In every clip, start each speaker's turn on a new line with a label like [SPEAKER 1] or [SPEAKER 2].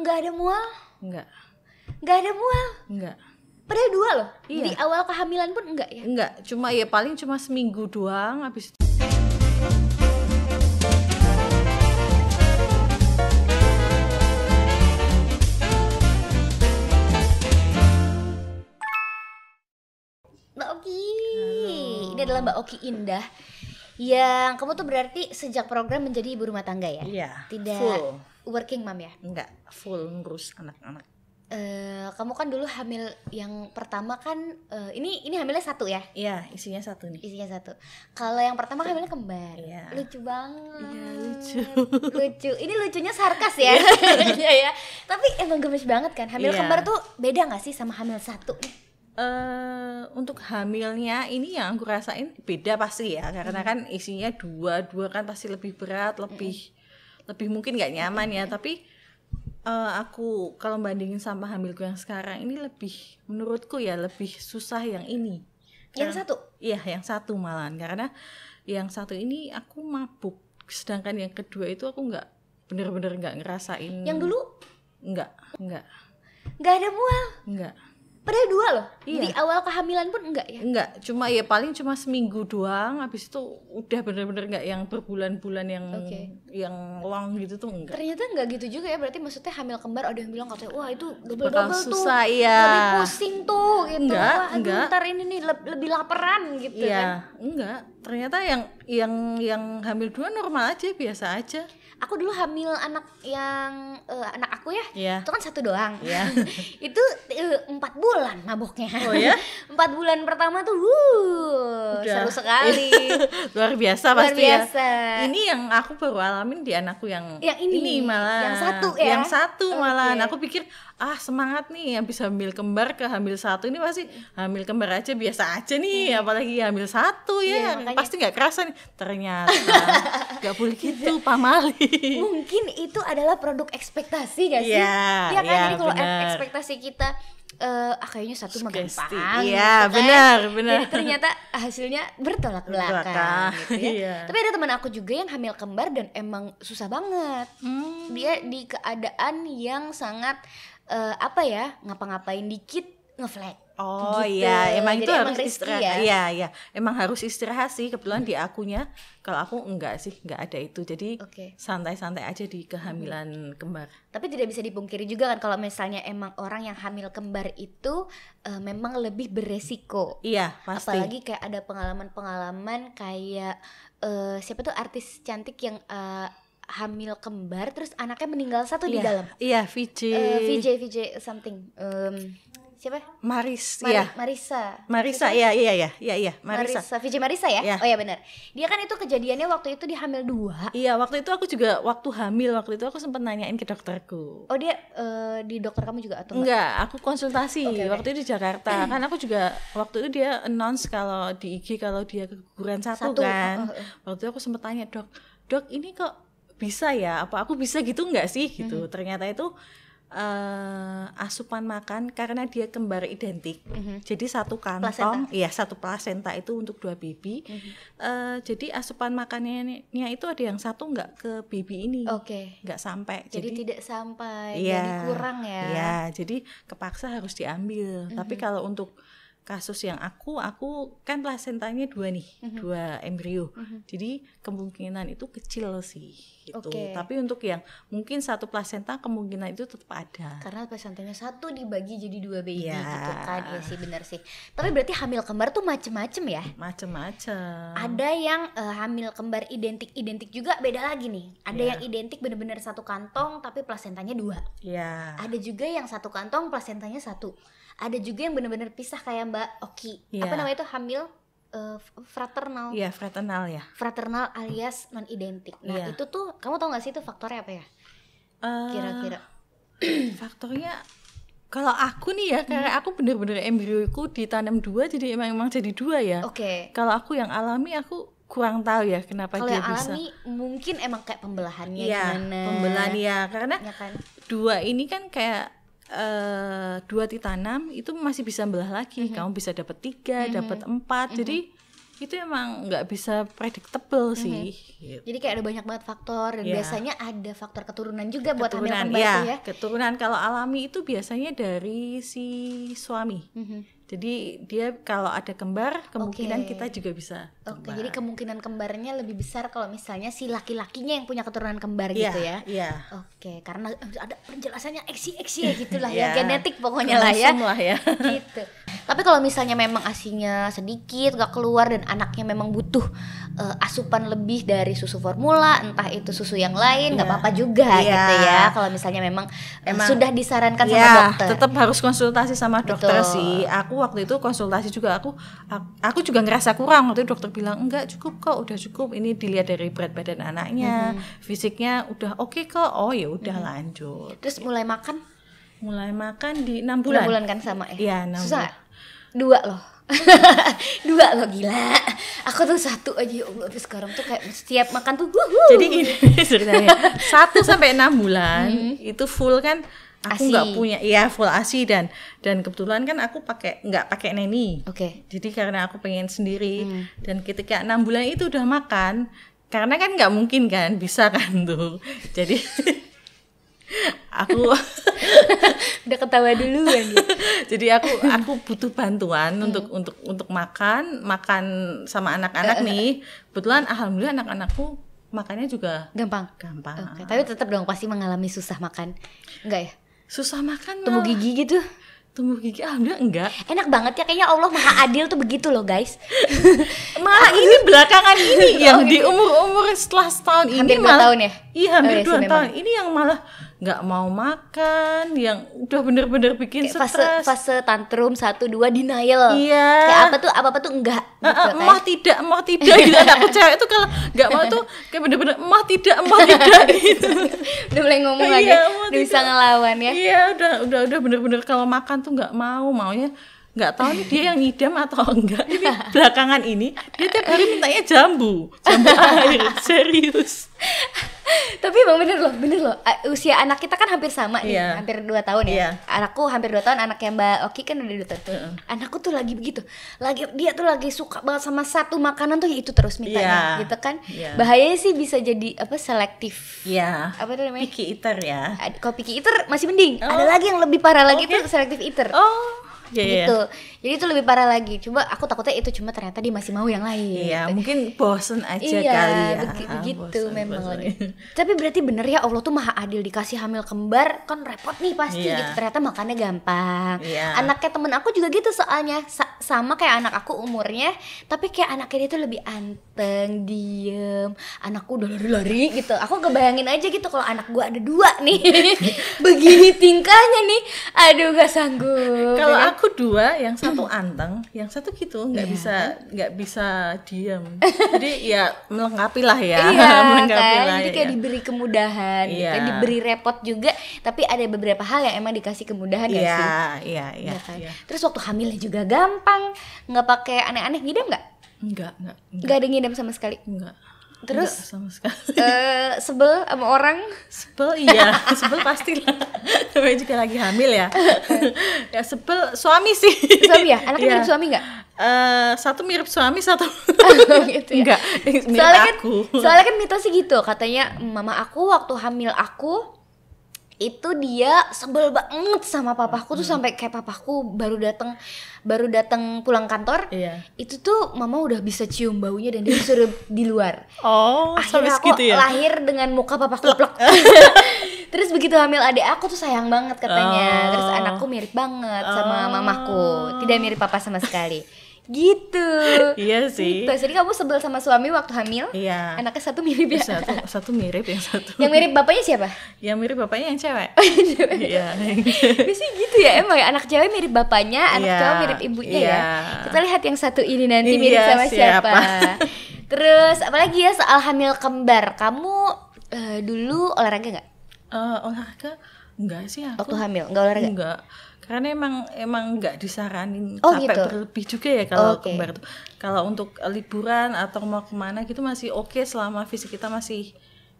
[SPEAKER 1] Nggak ada mual?
[SPEAKER 2] Enggak,
[SPEAKER 1] Nggak ada mual?
[SPEAKER 2] enggak.
[SPEAKER 1] Padahal dua loh.
[SPEAKER 2] Iya.
[SPEAKER 1] Di awal kehamilan pun enggak ya?
[SPEAKER 2] Enggak, cuma ya paling cuma seminggu doang habis itu
[SPEAKER 1] Mbak Oki. Ini adalah Mbak Oki Indah. Yang kamu tuh berarti sejak program menjadi ibu rumah tangga ya?
[SPEAKER 2] Iya,
[SPEAKER 1] Tidak
[SPEAKER 2] full.
[SPEAKER 1] Working mom ya?
[SPEAKER 2] Enggak, full ngurus anak-anak.
[SPEAKER 1] Eh, kamu kan dulu hamil yang pertama kan eh, ini ini hamilnya satu ya?
[SPEAKER 2] Iya, isinya satu nih.
[SPEAKER 1] Isinya satu. Kalau yang pertama hamilnya kembar.
[SPEAKER 2] Iya.
[SPEAKER 1] Lucu banget.
[SPEAKER 2] Iya, lucu.
[SPEAKER 1] lucu. Ini lucunya sarkas ya. Iya ya. Tapi emang gemes banget kan. Hamil
[SPEAKER 2] Iya.
[SPEAKER 1] kembar tuh beda gak sih sama hamil satu?
[SPEAKER 2] eh untuk hamilnya ini yang aku rasain beda pasti ya karena
[SPEAKER 1] Hmm.
[SPEAKER 2] kan isinya dua dua kan pasti lebih berat lebih lebih mungkin nggak nyaman ya. Tapi eh, aku kalau bandingin sama hamilku yang sekarang ini lebih menurutku ya lebih susah yang ini.
[SPEAKER 1] Yang satu.
[SPEAKER 2] iya yang satu malahan. Karena yang satu ini aku mabuk. Sedangkan yang kedua itu aku nggak bener-bener nggak ngerasain.
[SPEAKER 1] Yang dulu?
[SPEAKER 2] Nggak nggak.
[SPEAKER 1] Nggak ada mual.
[SPEAKER 2] nggak
[SPEAKER 1] Padahal dua loh.
[SPEAKER 2] Iya.
[SPEAKER 1] Di awal kehamilan pun enggak ya?
[SPEAKER 2] Enggak, cuma ya paling cuma seminggu doang habis itu udah bener-bener enggak yang berbulan-bulan yang
[SPEAKER 1] Oke.
[SPEAKER 2] yang long gitu tuh enggak.
[SPEAKER 1] Ternyata nggak gitu juga ya. Berarti maksudnya hamil kembar ada yang bilang katanya wah itu double
[SPEAKER 2] Bakal
[SPEAKER 1] double tuh.
[SPEAKER 2] susah, iya.
[SPEAKER 1] Lebih pusing tuh gitu.
[SPEAKER 2] Enggak,
[SPEAKER 1] wah,
[SPEAKER 2] enggak.
[SPEAKER 1] ntar ini nih leb- lebih laparan gitu kan.
[SPEAKER 2] Iya, enggak. Ternyata yang yang yang hamil dua normal aja, biasa aja.
[SPEAKER 1] Aku dulu hamil anak yang eh, anak aku ya.
[SPEAKER 2] Iya.
[SPEAKER 1] Itu kan satu doang.
[SPEAKER 2] Iya.
[SPEAKER 1] itu eh, empat bulan maboknya.
[SPEAKER 2] Oh ya?
[SPEAKER 1] empat bulan pertama tuh, wuh, seru sekali.
[SPEAKER 2] Luar biasa
[SPEAKER 1] Luar
[SPEAKER 2] pasti
[SPEAKER 1] biasa.
[SPEAKER 2] ya. Ini yang aku baru alamin di anakku yang
[SPEAKER 1] Yang ini,
[SPEAKER 2] malah.
[SPEAKER 1] yang satu ya?
[SPEAKER 2] Yang satu malah.
[SPEAKER 1] Oke.
[SPEAKER 2] Aku pikir ah semangat nih yang bisa hamil kembar ke hamil satu ini pasti hamil kembar aja biasa aja nih apalagi hamil satu
[SPEAKER 1] Hmm.
[SPEAKER 2] Ya
[SPEAKER 1] makanya.
[SPEAKER 2] pasti nggak kerasa nih ternyata nggak boleh gitu pamali
[SPEAKER 1] Mungkin itu adalah produk ekspektasi gak sih?
[SPEAKER 2] Iya,
[SPEAKER 1] Iya kan?
[SPEAKER 2] iya,
[SPEAKER 1] Jadi kalau ekspektasi kita eh ah kayaknya satu mah gampang.
[SPEAKER 2] Iya,
[SPEAKER 1] gitu kan.
[SPEAKER 2] benar, benar.
[SPEAKER 1] Jadi ternyata hasilnya bertolak belakang
[SPEAKER 2] Belakang,
[SPEAKER 1] gitu ya.
[SPEAKER 2] iya.
[SPEAKER 1] Tapi ada teman aku juga yang hamil kembar dan emang susah banget.
[SPEAKER 2] Hmm.
[SPEAKER 1] Dia di keadaan yang sangat eh, apa ya? Ngapa-ngapain dikit ngeflag.
[SPEAKER 2] Oh
[SPEAKER 1] Gitu.
[SPEAKER 2] iya, emang
[SPEAKER 1] Jadi
[SPEAKER 2] itu
[SPEAKER 1] emang
[SPEAKER 2] harus istirahat.
[SPEAKER 1] ya?
[SPEAKER 2] Iya, iya. Emang harus istirahat sih. Kebetulan di akunya, kalau aku enggak sih, enggak ada itu. Jadi santai-santai aja di kehamilan kembar.
[SPEAKER 1] Tapi tidak bisa dipungkiri juga kan kalau misalnya emang orang yang hamil kembar itu eh, memang lebih beresiko.
[SPEAKER 2] Iya, pasti.
[SPEAKER 1] Apalagi kayak ada pengalaman-pengalaman kayak eh, siapa tuh artis cantik yang eh, hamil kembar terus anaknya meninggal satu di
[SPEAKER 2] Iya,
[SPEAKER 1] dalam.
[SPEAKER 2] Iya, VJ.
[SPEAKER 1] Eh, VJ VJ something. Em, siapa?
[SPEAKER 2] Maris,
[SPEAKER 1] Mari-
[SPEAKER 2] iya.
[SPEAKER 1] Marisa.
[SPEAKER 2] Marisa, iya, iya, iya, iya, iya, Marisa.
[SPEAKER 1] Marisa. VJ Marisa ya?
[SPEAKER 2] Iya.
[SPEAKER 1] Oh ya benar. Dia kan itu kejadiannya waktu itu dia hamil dua.
[SPEAKER 2] Iya, waktu itu aku juga waktu hamil waktu itu aku sempat nanyain ke dokterku.
[SPEAKER 1] Oh dia eh, di dokter kamu juga atau enggak?
[SPEAKER 2] Enggak, aku konsultasi
[SPEAKER 1] Oke, oke.
[SPEAKER 2] waktu itu di Jakarta. kan aku juga waktu itu dia announce kalau di IG kalau dia keguguran satu,
[SPEAKER 1] Satu,
[SPEAKER 2] kan.
[SPEAKER 1] oh, oh.
[SPEAKER 2] Waktu itu aku sempat tanya, "Dok, Dok, ini kok bisa ya? Apa aku bisa gitu enggak sih?" Gitu. Ternyata itu eh, asupan makan karena dia kembar identik.
[SPEAKER 1] Mhm.
[SPEAKER 2] Jadi satu kantong, iya satu plasenta itu untuk dua baby.
[SPEAKER 1] Mhm.
[SPEAKER 2] Eh, jadi asupan makannya itu ada yang satu enggak ke baby ini.
[SPEAKER 1] Oke.
[SPEAKER 2] Enggak sampai.
[SPEAKER 1] Jadi, tidak sampai
[SPEAKER 2] Iya,
[SPEAKER 1] jadi kurang ya.
[SPEAKER 2] Iya, jadi kepaksa harus diambil. Tapi
[SPEAKER 1] Mhm.
[SPEAKER 2] kalau untuk kasus yang aku, aku kan plasentanya dua nih,
[SPEAKER 1] Mhm.
[SPEAKER 2] dua embrio.
[SPEAKER 1] Mhm.
[SPEAKER 2] Jadi kemungkinan itu kecil sih, gitu.
[SPEAKER 1] Oke.
[SPEAKER 2] Tapi untuk yang mungkin satu plasenta kemungkinan itu tetap ada.
[SPEAKER 1] Karena placentanya satu dibagi jadi dua baby
[SPEAKER 2] Iya.
[SPEAKER 1] gitu kan. Iya sih benar sih. Tapi berarti hamil kembar tuh macem-macem ya?
[SPEAKER 2] Macem-macem.
[SPEAKER 1] Ada yang eh, hamil kembar identik-identik juga beda lagi nih. Ada
[SPEAKER 2] Iya.
[SPEAKER 1] yang identik bener-bener satu kantong tapi plasentanya dua.
[SPEAKER 2] Ya.
[SPEAKER 1] Ada juga yang satu kantong plasentanya satu. Ada juga yang bener-bener pisah kayak Mbak Oki.
[SPEAKER 2] Iya.
[SPEAKER 1] Apa namanya itu hamil eh, fraternal.
[SPEAKER 2] Iya, fraternal ya.
[SPEAKER 1] Fraternal alias non identik. Nah,
[SPEAKER 2] Iya.
[SPEAKER 1] itu tuh kamu tau gak sih itu faktornya apa ya?
[SPEAKER 2] Eh,
[SPEAKER 1] Kira-kira.
[SPEAKER 2] faktornya kalau aku nih ya, karena aku bener-bener embrioku ditanam dua, jadi emang emang jadi dua ya.
[SPEAKER 1] Oke.
[SPEAKER 2] Kalau aku yang alami aku kurang tahu ya kenapa
[SPEAKER 1] Kalau
[SPEAKER 2] dia
[SPEAKER 1] yang
[SPEAKER 2] bisa.
[SPEAKER 1] alami mungkin emang kayak pembelahannya
[SPEAKER 2] Iya,
[SPEAKER 1] gimana?
[SPEAKER 2] pembelahan ya karena
[SPEAKER 1] Ya kan?
[SPEAKER 2] dua ini kan kayak eh, dua ditanam itu masih bisa belah lagi. Kamu bisa dapat tiga, dapat empat. Jadi itu emang nggak bisa predictable sih. Gitu.
[SPEAKER 1] Jadi kayak ada banyak banget faktor dan
[SPEAKER 2] Iya.
[SPEAKER 1] biasanya ada faktor keturunan juga buat hamil
[SPEAKER 2] Keturunan,
[SPEAKER 1] kembar
[SPEAKER 2] ya,
[SPEAKER 1] ya.
[SPEAKER 2] keturunan kalau alami itu biasanya dari si suami.
[SPEAKER 1] Mhm.
[SPEAKER 2] Jadi dia kalau ada kembar, kemungkinan
[SPEAKER 1] Oke.
[SPEAKER 2] kita juga bisa.
[SPEAKER 1] Oke,
[SPEAKER 2] kembar.
[SPEAKER 1] jadi kemungkinan kembarnya lebih besar kalau misalnya si laki-lakinya yang punya keturunan kembar
[SPEAKER 2] Iya,
[SPEAKER 1] gitu ya.
[SPEAKER 2] Iya.
[SPEAKER 1] Oke, karena ada penjelasannya eksi-eksi ya gitulah ya,
[SPEAKER 2] Iya.
[SPEAKER 1] genetik pokoknya lah ya.
[SPEAKER 2] Lah ya.
[SPEAKER 1] gitu. Tapi kalau misalnya memang asinya sedikit gak keluar dan anaknya memang butuh eh, asupan lebih dari susu formula, entah itu susu yang lain, nggak
[SPEAKER 2] Iya.
[SPEAKER 1] apa-apa juga
[SPEAKER 2] Iya.
[SPEAKER 1] gitu ya. Kalau misalnya memang, eh,
[SPEAKER 2] Emang-
[SPEAKER 1] sudah disarankan sama
[SPEAKER 2] Ya,
[SPEAKER 1] dokter.
[SPEAKER 2] tetap harus konsultasi sama dokter
[SPEAKER 1] Betul.
[SPEAKER 2] sih. Aku waktu itu konsultasi juga aku ak- aku juga ngerasa kurang waktu itu dokter bilang enggak cukup kok, udah cukup. Ini dilihat dari berat badan anaknya,
[SPEAKER 1] Mm-hmm.
[SPEAKER 2] fisiknya udah oke kok. Oh ya udah lanjut.
[SPEAKER 1] Terus mulai makan
[SPEAKER 2] Mulai makan di enam
[SPEAKER 1] bulan,
[SPEAKER 2] bulan.
[SPEAKER 1] bulan kan sama ya.
[SPEAKER 2] Iya, enam
[SPEAKER 1] Susah.
[SPEAKER 2] bulan.
[SPEAKER 1] Dua loh. Dua loh gila. Aku tuh satu aja ya Allah. Tapi sekarang tuh kayak setiap makan tuh wuhu.
[SPEAKER 2] Jadi gini ceritanya. Satu sampai enam bulan itu full kan aku.
[SPEAKER 1] Asi.
[SPEAKER 2] nggak punya iya full asi dan dan kebetulan kan aku pakai nggak pakai neni.
[SPEAKER 1] Oke.
[SPEAKER 2] Jadi karena aku pengen sendiri
[SPEAKER 1] Hmm.
[SPEAKER 2] dan ketika enam bulan itu udah makan karena kan nggak mungkin kan bisa kan tuh. Jadi aku
[SPEAKER 1] Udah ketawa duluan gitu.
[SPEAKER 2] jadi aku aku butuh bantuan untuk untuk untuk makan makan sama anak-anak nih. Kebetulan alhamdulillah anak-anakku makannya juga
[SPEAKER 1] Gampang.
[SPEAKER 2] gampang.
[SPEAKER 1] Oke, tapi tetap dong pasti mengalami susah makan. Enggak ya?
[SPEAKER 2] Susah makan
[SPEAKER 1] Tumbuh gigi gitu.
[SPEAKER 2] tumbuh gigi alhamdulillah enggak.
[SPEAKER 1] Enak banget ya kayaknya Allah Maha Adil tuh begitu loh, guys.
[SPEAKER 2] Malah ini belakangan ini yang
[SPEAKER 1] Oh,
[SPEAKER 2] di
[SPEAKER 1] gitu.
[SPEAKER 2] umur-umur setelah setahun
[SPEAKER 1] Hampir
[SPEAKER 2] ini
[SPEAKER 1] dua
[SPEAKER 2] malah
[SPEAKER 1] tahun ya?
[SPEAKER 2] Iya,
[SPEAKER 1] Oh,
[SPEAKER 2] hampir
[SPEAKER 1] iya sih,
[SPEAKER 2] dua
[SPEAKER 1] memang.
[SPEAKER 2] tahun. Ini yang malah nggak mau makan, yang udah bener-bener bikin
[SPEAKER 1] Kayak fase
[SPEAKER 2] stres.
[SPEAKER 1] fase tantrum satu dua denial.
[SPEAKER 2] Iya.
[SPEAKER 1] Kayak apa tuh apa apa tuh enggak. Gitu, kan?
[SPEAKER 2] emah tidak, emah tidak gitu anakku cewek itu kalau nggak mau tuh kayak bener-bener emah tidak, emah tidak gitu.
[SPEAKER 1] Udah mulai ngomong
[SPEAKER 2] Iya,
[SPEAKER 1] lagi.
[SPEAKER 2] mau
[SPEAKER 1] Udah bisa ngelawan ya.
[SPEAKER 2] Iya, udah udah udah bener-bener kalau makan tuh nggak mau, maunya nggak tahu nih dia yang ngidam atau enggak. Ini belakangan ini dia tiap hari mintanya jambu, jambu air, serius.
[SPEAKER 1] Tapi emang bener loh, bener loh. Usia anak kita kan hampir sama nih,
[SPEAKER 2] Iya.
[SPEAKER 1] hampir 2 tahun ya.
[SPEAKER 2] Iya.
[SPEAKER 1] Anakku hampir 2 tahun, anaknya Mbak Oki kan udah 2 tahun.
[SPEAKER 2] Heeh.
[SPEAKER 1] Anakku tuh lagi begitu. Lagi dia tuh lagi suka banget sama satu makanan tuh ya itu terus mintanya,
[SPEAKER 2] Iya.
[SPEAKER 1] gitu kan.
[SPEAKER 2] Iya.
[SPEAKER 1] Bahayanya sih bisa jadi apa selektif.
[SPEAKER 2] Iya.
[SPEAKER 1] Apa tuh namanya?
[SPEAKER 2] Picky eater ya.
[SPEAKER 1] Kalau picky eater masih mending.
[SPEAKER 2] Oh.
[SPEAKER 1] Ada lagi yang lebih parah lagi
[SPEAKER 2] Oke.
[SPEAKER 1] tuh selektif eater.
[SPEAKER 2] Oh, iya iya.
[SPEAKER 1] gitu. Jadi itu lebih parah lagi. Coba aku takutnya itu cuma ternyata dia masih mau yang lain.
[SPEAKER 2] Iya,
[SPEAKER 1] gitu.
[SPEAKER 2] mungkin bosen aja
[SPEAKER 1] iya,
[SPEAKER 2] kali ya.
[SPEAKER 1] begi- begitu
[SPEAKER 2] Bosen,
[SPEAKER 1] memang
[SPEAKER 2] bosen.
[SPEAKER 1] Tapi berarti bener ya Allah tuh maha adil dikasih hamil kembar kan repot nih pasti
[SPEAKER 2] Iya.
[SPEAKER 1] gitu. Ternyata makannya gampang.
[SPEAKER 2] Iya.
[SPEAKER 1] Anaknya temen aku juga gitu soalnya Sa- sama kayak anak aku umurnya, tapi kayak anaknya dia tuh lebih anteng, diem. Anakku udah lari-lari gitu. Aku kebayangin aja gitu kalau anak gua ada dua nih, begini tingkahnya nih. Aduh gak sanggup.
[SPEAKER 2] Kalau
[SPEAKER 1] ya kan?
[SPEAKER 2] Aku dua, yang satu anteng, yang satu gitu nggak
[SPEAKER 1] Iya.
[SPEAKER 2] bisa nggak bisa diem. Jadi ya melengkapi lah ya,
[SPEAKER 1] Iya
[SPEAKER 2] melengkapi
[SPEAKER 1] kan,
[SPEAKER 2] lah
[SPEAKER 1] jadi
[SPEAKER 2] ya.
[SPEAKER 1] kayak diberi kemudahan, gitu.
[SPEAKER 2] Iya.
[SPEAKER 1] diberi repot juga, tapi ada beberapa hal yang emang dikasih kemudahan ya
[SPEAKER 2] Iya,
[SPEAKER 1] sih.
[SPEAKER 2] iya, iya.
[SPEAKER 1] Iya kan?
[SPEAKER 2] iya.
[SPEAKER 1] Terus waktu hamilnya juga gampang, nggak pakai aneh-aneh ngidam nggak?
[SPEAKER 2] Enggak, enggak, enggak,
[SPEAKER 1] Nggak ada ngidam sama sekali.
[SPEAKER 2] enggak.
[SPEAKER 1] Terus?
[SPEAKER 2] Enggak sama sekali.
[SPEAKER 1] eh sebel sama orang,
[SPEAKER 2] sebel iya, sebel pastilah. Namanya juga lagi hamil ya. ya sebel suami sih.
[SPEAKER 1] suami ya, anaknya
[SPEAKER 2] Iya.
[SPEAKER 1] mirip suami nggak?
[SPEAKER 2] Eh, satu mirip suami, satu
[SPEAKER 1] gitu ya.
[SPEAKER 2] enggak. Mirip
[SPEAKER 1] Soalnya kan,
[SPEAKER 2] aku.
[SPEAKER 1] soalnya kan mitosnya gitu, katanya mama aku waktu hamil aku itu dia sebel banget sama papaku tuh sampai kayak papaku baru datang baru datang pulang kantor
[SPEAKER 2] Iya.
[SPEAKER 1] itu tuh mama udah bisa cium baunya dan dia disuruh di luar
[SPEAKER 2] Oh,
[SPEAKER 1] akhirnya aku
[SPEAKER 2] segitu ya.
[SPEAKER 1] lahir dengan muka papa kuplek terus begitu hamil adik aku tuh sayang banget katanya terus
[SPEAKER 2] Oh.
[SPEAKER 1] anakku mirip banget sama
[SPEAKER 2] Oh.
[SPEAKER 1] mamaku tidak mirip papa sama sekali gitu
[SPEAKER 2] Iya sih.
[SPEAKER 1] gitu jadi kamu sebel sama suami waktu hamil
[SPEAKER 2] Iya.
[SPEAKER 1] anaknya satu mirip ya
[SPEAKER 2] Satu, satu mirip yang satu.
[SPEAKER 1] yang mirip bapaknya siapa
[SPEAKER 2] Yang mirip bapaknya yang cewek. Iya.
[SPEAKER 1] Biasanya gitu ya emang ya anak cewek mirip bapaknya, anak
[SPEAKER 2] Iya,
[SPEAKER 1] cowok mirip ibunya ya.
[SPEAKER 2] iya.
[SPEAKER 1] Kita lihat yang satu ini nanti mirip
[SPEAKER 2] Iya,
[SPEAKER 1] sama siapa.
[SPEAKER 2] siapa.
[SPEAKER 1] Terus apalagi ya soal hamil kembar. Kamu eh, dulu olahraga nggak
[SPEAKER 2] Eh, olahraga enggak sih aku.
[SPEAKER 1] waktu hamil? Nggak olahraga?
[SPEAKER 2] Enggak. Karena emang emang enggak disaranin
[SPEAKER 1] Oh,
[SPEAKER 2] sampai
[SPEAKER 1] gitu.
[SPEAKER 2] berlebih juga ya kalau
[SPEAKER 1] Oke.
[SPEAKER 2] kembar tuh. Kalau untuk liburan atau mau ke mana gitu masih oke selama fisik kita masih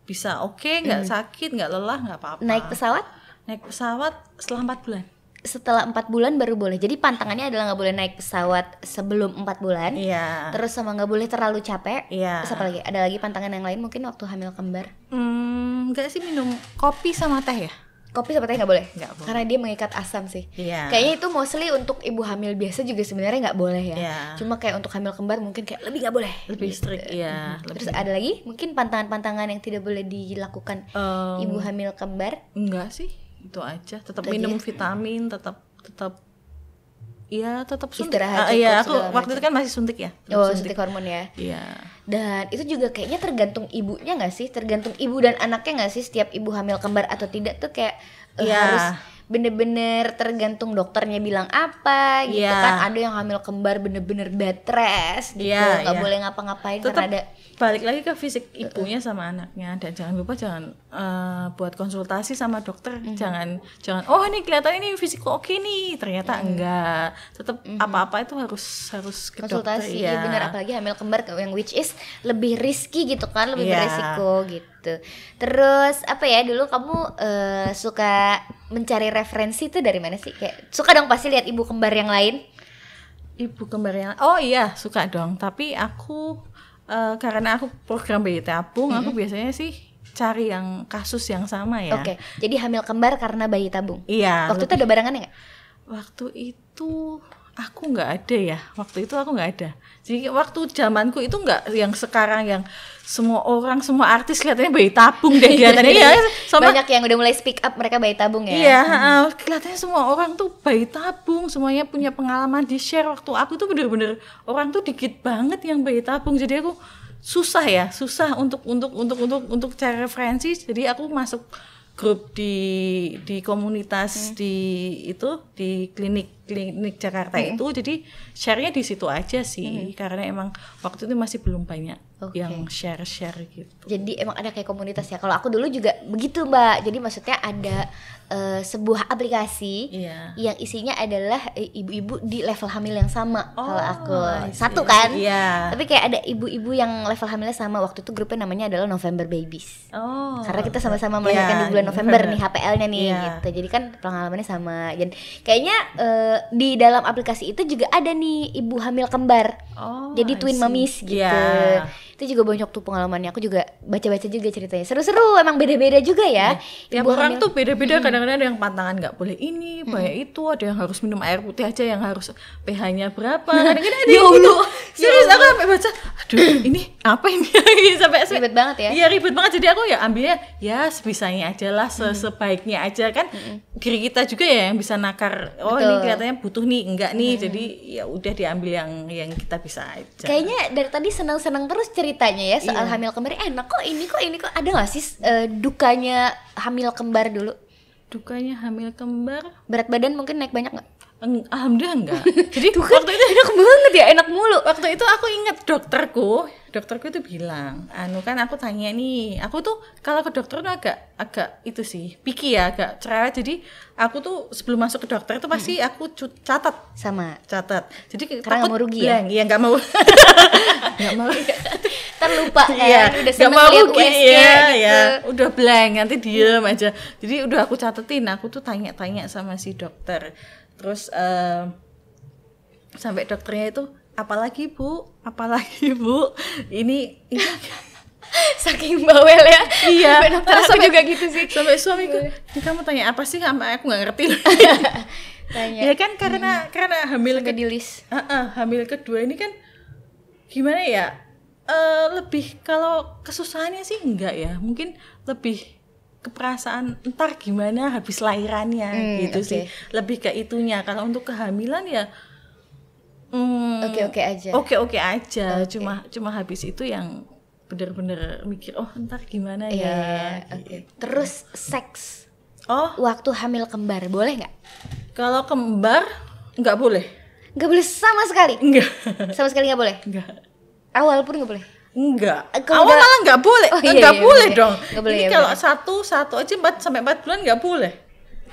[SPEAKER 2] bisa oke, nggak sakit, nggak lelah, nggak apa-apa.
[SPEAKER 1] Naik pesawat?
[SPEAKER 2] Naik pesawat setelah empat bulan.
[SPEAKER 1] setelah empat bulan baru boleh. Jadi pantangannya adalah nggak boleh naik pesawat sebelum empat bulan.
[SPEAKER 2] Iya.
[SPEAKER 1] Terus sama nggak boleh terlalu capek.
[SPEAKER 2] Iya.
[SPEAKER 1] Apa lagi? Ada lagi pantangan yang lain mungkin waktu hamil kembar.
[SPEAKER 2] Hmm, enggak sih minum kopi sama teh ya?
[SPEAKER 1] Kopi sama teh nggak boleh.
[SPEAKER 2] Nggak boleh.
[SPEAKER 1] Karena dia mengikat asam sih.
[SPEAKER 2] Iya.
[SPEAKER 1] Kayaknya itu mostly untuk ibu hamil biasa juga sebenarnya nggak boleh ya.
[SPEAKER 2] Iya.
[SPEAKER 1] Cuma kayak untuk hamil kembar mungkin kayak lebih nggak boleh.
[SPEAKER 2] lebih strict iya.
[SPEAKER 1] Terus
[SPEAKER 2] lebih-
[SPEAKER 1] ada lagi mungkin pantangan-pantangan yang tidak boleh dilakukan
[SPEAKER 2] Em,
[SPEAKER 1] ibu hamil kembar.
[SPEAKER 2] enggak sih, itu aja. Tetap minum
[SPEAKER 1] aja.
[SPEAKER 2] vitamin, tetap tetap Iya, tetap suntik.
[SPEAKER 1] Istirahat
[SPEAKER 2] Ah, iya,
[SPEAKER 1] cukup,
[SPEAKER 2] aku
[SPEAKER 1] segala
[SPEAKER 2] waktu
[SPEAKER 1] macam.
[SPEAKER 2] itu kan masih suntik ya. tetap
[SPEAKER 1] Oh, suntik hormon ya.
[SPEAKER 2] Iya.
[SPEAKER 1] Dan itu juga kayaknya tergantung ibunya nggak sih? Tergantung ibu dan anaknya nggak sih? Setiap ibu hamil kembar atau tidak tuh kayak
[SPEAKER 2] Iya.
[SPEAKER 1] harus bener-bener tergantung dokternya bilang apa gitu
[SPEAKER 2] Iya.
[SPEAKER 1] kan. Ada yang hamil kembar bener-bener bed rest gitu,
[SPEAKER 2] Iya,
[SPEAKER 1] nggak
[SPEAKER 2] iya.
[SPEAKER 1] boleh ngapa-ngapain karena ada
[SPEAKER 2] balik lagi ke fisik ibunya sama anaknya dan jangan lupa jangan eh, buat konsultasi sama dokter.
[SPEAKER 1] Mhm.
[SPEAKER 2] Jangan jangan oh ini kelihatan ini fisikku oke nih, ternyata
[SPEAKER 1] Mhm.
[SPEAKER 2] enggak. Tetap apa-apa itu harus harus ke
[SPEAKER 1] konsultasi
[SPEAKER 2] dokter.
[SPEAKER 1] iya bener apalagi hamil kembar yang which is lebih risky gitu kan lebih
[SPEAKER 2] Iya.
[SPEAKER 1] beresiko gitu terus apa ya dulu kamu eh, suka mencari referensi itu dari mana sih kayak suka dong pasti lihat ibu kembar yang lain
[SPEAKER 2] Ibu kembar yang oh iya suka dong. Tapi aku eh, karena aku program bayi tabung, aku biasanya sih cari yang kasus yang sama ya.
[SPEAKER 1] oke jadi hamil kembar karena bayi tabung
[SPEAKER 2] Iya.
[SPEAKER 1] waktu itu ada barangannya nggak
[SPEAKER 2] Waktu itu aku nggak ada ya. Waktu itu aku nggak ada. Jadi waktu zamanku itu nggak yang sekarang yang semua orang semua artis kelihatannya bayi tabung deh kelihatannya ya. Sama
[SPEAKER 1] banyak yang udah mulai speak up mereka bayi tabung ya
[SPEAKER 2] Iya, heeh. kelihatannya semua orang tuh bayi tabung, semuanya punya pengalaman di share. Waktu aku tuh bener-bener orang tuh dikit banget yang bayi tabung. Jadi aku susah ya, susah untuk untuk untuk untuk untuk cari referensi. Jadi aku masuk grup di di komunitas di itu di klinik klinik Jakarta itu. Jadi share-nya di situ aja sih. Karena emang waktu itu masih belum banyak
[SPEAKER 1] Oke.
[SPEAKER 2] yang share-share gitu.
[SPEAKER 1] jadi emang ada kayak komunitas ya kalau aku dulu juga begitu mbak jadi maksudnya ada eh, sebuah aplikasi
[SPEAKER 2] Iya.
[SPEAKER 1] yang isinya adalah eh, ibu-ibu di level hamil yang sama kalau
[SPEAKER 2] Oh,
[SPEAKER 1] aku
[SPEAKER 2] I see.
[SPEAKER 1] satu kan
[SPEAKER 2] Iya.
[SPEAKER 1] tapi kayak ada ibu-ibu yang level hamilnya sama waktu itu grupnya namanya adalah November Babies
[SPEAKER 2] Oh.
[SPEAKER 1] karena kita sama-sama melahirkan
[SPEAKER 2] Iya,
[SPEAKER 1] di bulan November
[SPEAKER 2] November.
[SPEAKER 1] nih HPL-nya nih
[SPEAKER 2] Iya.
[SPEAKER 1] gitu jadi kan pengalamannya sama dan kayaknya eh, di dalam aplikasi itu juga ada nih ibu hamil kembar
[SPEAKER 2] Oh,
[SPEAKER 1] jadi twin mamis gitu
[SPEAKER 2] Iya.
[SPEAKER 1] Itu juga banyak tuh pengalamannya aku juga baca-baca juga ceritanya seru-seru emang beda-beda juga ya
[SPEAKER 2] Tiap
[SPEAKER 1] Ibu
[SPEAKER 2] orang
[SPEAKER 1] hamil-
[SPEAKER 2] tuh beda-beda. Kadang-kadang ada yang pantangan nggak boleh ini, banyak itu. Ada yang harus minum air putih aja, yang harus pH-nya berapa. Kadang-kadang ada
[SPEAKER 1] Ya
[SPEAKER 2] yang gitu.
[SPEAKER 1] Allah.
[SPEAKER 2] Serius aku sampai baca, aduh ini apa ini? sampai sampai-
[SPEAKER 1] Ribet banget ya.
[SPEAKER 2] Iya ribet banget. Jadi aku ya ambilnya ya sebisanya aja lah, se- sebaiknya aja kan. Diri kita juga ya yang bisa nakar. Oh ini
[SPEAKER 1] Betul.
[SPEAKER 2] kelihatannya butuh nih, enggak nih. Jadi ya udah diambil yang yang kita bisa aja.
[SPEAKER 1] kayaknya dari tadi senang-senang terus ceritanya ya soal
[SPEAKER 2] Iya.
[SPEAKER 1] hamil kembar. Eh, enak kok ini kok ini kok ada nggak sih eh, dukanya hamil kembar dulu?
[SPEAKER 2] Dukanya hamil kembar?
[SPEAKER 1] Berat badan mungkin naik banyak nggak
[SPEAKER 2] Alhamdulillah enggak. Jadi
[SPEAKER 1] Tuh kan
[SPEAKER 2] waktu itu
[SPEAKER 1] enak banget ya enak mulu.
[SPEAKER 2] waktu itu aku inget dokterku dokterku itu bilang anu kan aku tanya nih aku tuh kalau ke dokter tuh agak agak itu sih picky ya agak cerewet. Jadi aku tuh sebelum masuk ke dokter itu pasti aku cu- catat.
[SPEAKER 1] Sama.
[SPEAKER 2] Catat. Jadi
[SPEAKER 1] Karena
[SPEAKER 2] takut
[SPEAKER 1] mau rugi ya?
[SPEAKER 2] iya nggak mau. Nggak mau.
[SPEAKER 1] Terlupa kan
[SPEAKER 2] Iya,
[SPEAKER 1] udah seneng
[SPEAKER 2] mau rugi, iya,
[SPEAKER 1] gitu.
[SPEAKER 2] iya. Udah blank, nanti diem aja. Jadi udah aku catetin, aku tuh tanya-tanya sama si dokter. Terus eh, sampai dokternya itu, apalagi bu, apalagi bu, ini ini
[SPEAKER 1] saking bawel ya
[SPEAKER 2] iya.
[SPEAKER 1] dokter aku
[SPEAKER 2] Sampai-
[SPEAKER 1] juga gitu sih
[SPEAKER 2] Sampai suamiku, kamu tanya apa sih? Sampai aku nggak ngerti.
[SPEAKER 1] tanya
[SPEAKER 2] ya kan karena karena hamil
[SPEAKER 1] sampai
[SPEAKER 2] ke
[SPEAKER 1] di list
[SPEAKER 2] Ah, ah, hamil kedua ini kan gimana ya? Eh, lebih kalau kesusahannya sih enggak ya, mungkin lebih keperasaan ntar gimana habis lahirannya
[SPEAKER 1] Hmm,
[SPEAKER 2] gitu
[SPEAKER 1] oke.
[SPEAKER 2] sih. Lebih ke itunya. Kalau untuk kehamilan ya hmm,
[SPEAKER 1] Oke-oke aja.
[SPEAKER 2] Oke-oke aja. Cuma cuma habis itu yang bener-bener mikir oh ntar gimana
[SPEAKER 1] Iya,
[SPEAKER 2] ya.
[SPEAKER 1] oke.
[SPEAKER 2] gitu.
[SPEAKER 1] Terus seks
[SPEAKER 2] Oh,
[SPEAKER 1] waktu hamil kembar boleh nggak?
[SPEAKER 2] kalau kembar nggak boleh.
[SPEAKER 1] Nggak boleh sama sekali.
[SPEAKER 2] Enggak.
[SPEAKER 1] Sama sekali nggak boleh.
[SPEAKER 2] Enggak.
[SPEAKER 1] Awal pun nggak boleh.
[SPEAKER 2] Enggak. Awal
[SPEAKER 1] udah-
[SPEAKER 2] malah nggak boleh.
[SPEAKER 1] Oh, iya,
[SPEAKER 2] nggak
[SPEAKER 1] iya,
[SPEAKER 2] boleh
[SPEAKER 1] iya.
[SPEAKER 2] dong.
[SPEAKER 1] Nggak boleh,
[SPEAKER 2] Ini
[SPEAKER 1] ya,
[SPEAKER 2] kalau
[SPEAKER 1] benar.
[SPEAKER 2] satu satu aja 4 sampai 4 bulan nggak boleh.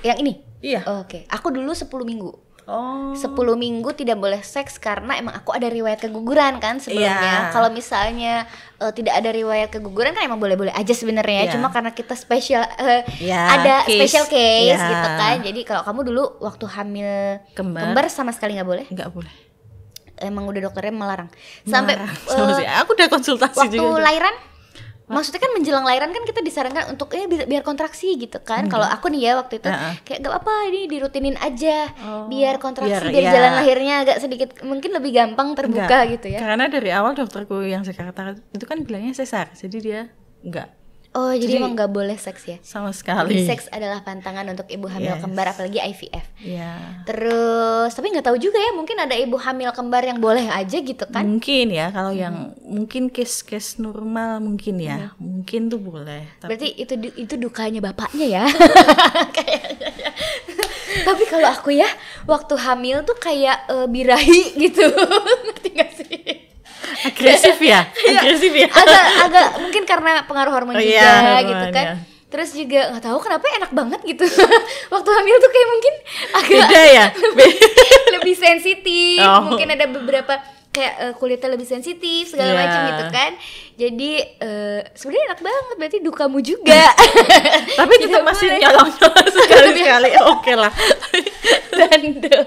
[SPEAKER 1] Yang ini?
[SPEAKER 2] Iya.
[SPEAKER 1] Oke, aku dulu 10 minggu.
[SPEAKER 2] Oh.
[SPEAKER 1] 10 minggu tidak boleh seks karena emang aku ada riwayat keguguran kan sebelumnya.
[SPEAKER 2] Iya.
[SPEAKER 1] Kalau misalnya eh, tidak ada riwayat keguguran kan emang boleh-boleh aja sebenarnya.
[SPEAKER 2] Iya.
[SPEAKER 1] Cuma karena kita spesial eh,
[SPEAKER 2] Iya,
[SPEAKER 1] ada
[SPEAKER 2] case.
[SPEAKER 1] special case
[SPEAKER 2] Iya.
[SPEAKER 1] gitu kan. Jadi kalau kamu dulu waktu hamil
[SPEAKER 2] Kembar.
[SPEAKER 1] kembar sama sekali nggak boleh.
[SPEAKER 2] Nggak boleh.
[SPEAKER 1] Emang udah dokternya melarang. Sampai
[SPEAKER 2] Marah
[SPEAKER 1] eh,
[SPEAKER 2] sama sih. Aku udah konsultasi
[SPEAKER 1] waktu
[SPEAKER 2] juga.
[SPEAKER 1] lahiran Maksudnya kan menjelang lahiran kan kita disarankan untuk eh biar, kontraksi gitu kan. Kalau aku nih ya waktu itu
[SPEAKER 2] Heeh.
[SPEAKER 1] kayak gak apa ini dirutinin aja
[SPEAKER 2] Oh,
[SPEAKER 1] biar kontraksi
[SPEAKER 2] biar-
[SPEAKER 1] biar,
[SPEAKER 2] ya.
[SPEAKER 1] jalan lahirnya agak sedikit mungkin lebih gampang terbuka
[SPEAKER 2] Enggak.
[SPEAKER 1] gitu ya.
[SPEAKER 2] Karena dari awal dokterku yang Jakarta itu kan bilangnya sesar. Jadi dia enggak
[SPEAKER 1] Oh, jadi,
[SPEAKER 2] Jadi-
[SPEAKER 1] emang nggak boleh seks ya.
[SPEAKER 2] sama sekali.
[SPEAKER 1] Seks adalah pantangan untuk ibu hamil
[SPEAKER 2] Yes.
[SPEAKER 1] kembar apalagi IVF.
[SPEAKER 2] Iya.
[SPEAKER 1] Terus tapi nggak tahu juga ya mungkin ada ibu hamil kembar yang boleh aja gitu kan.
[SPEAKER 2] Mungkin ya kalau yang mungkin case-case normal mungkin ya. Mungkin tuh boleh. Tapi
[SPEAKER 1] Berarti itu itu dukanya bapaknya ya. Kayaknya ya. Tapi kalau aku ya waktu hamil tuh kayak eh, birahi gitu.
[SPEAKER 2] Agresif ya. agresif ya.
[SPEAKER 1] Agak agak mungkin karena pengaruh hormon
[SPEAKER 2] Oh
[SPEAKER 1] juga
[SPEAKER 2] iya,
[SPEAKER 1] gitu
[SPEAKER 2] hormon,
[SPEAKER 1] kan.
[SPEAKER 2] ya.
[SPEAKER 1] Terus juga nggak tahu kenapa enak banget gitu. waktu hamil tuh kayak mungkin agak
[SPEAKER 2] Beda ya. Be-
[SPEAKER 1] lebih sensitif
[SPEAKER 2] Oh.
[SPEAKER 1] mungkin ada beberapa kayak eh, kulitnya lebih sensitif segala
[SPEAKER 2] Iya.
[SPEAKER 1] macam gitu kan jadi eh, sebenarnya enak banget berarti dukamu juga
[SPEAKER 2] Tapi tetap masih nyolong-nyolong sekali-sekali. Oke lah.
[SPEAKER 1] bandel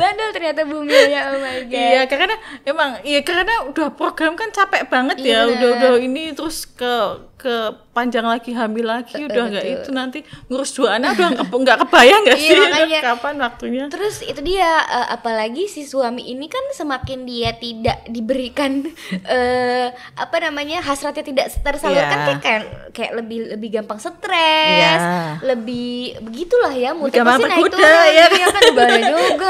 [SPEAKER 1] bandel ternyata bumi ya oh my god
[SPEAKER 2] Iya, karena emang iya karena udah program kan capek banget ya.
[SPEAKER 1] Iya.
[SPEAKER 2] Udah udah ini terus ke ke panjang lagi hamil lagi udah nggak itu nanti ngurus dua anak udah nggak kebayang nggak
[SPEAKER 1] Iya,
[SPEAKER 2] sih
[SPEAKER 1] makanya.
[SPEAKER 2] kapan waktunya?
[SPEAKER 1] Terus itu dia eh, apalagi si suami ini kan semakin dia tidak diberikan eh apa namanya hasratnya tidak tersalurkan
[SPEAKER 2] Iya.
[SPEAKER 1] kayak kayak kayak lebih lebih gampang stres,
[SPEAKER 2] Iya.
[SPEAKER 1] lebih begitulah ya pasti naik turun
[SPEAKER 2] ya
[SPEAKER 1] iya kan bahaya juga.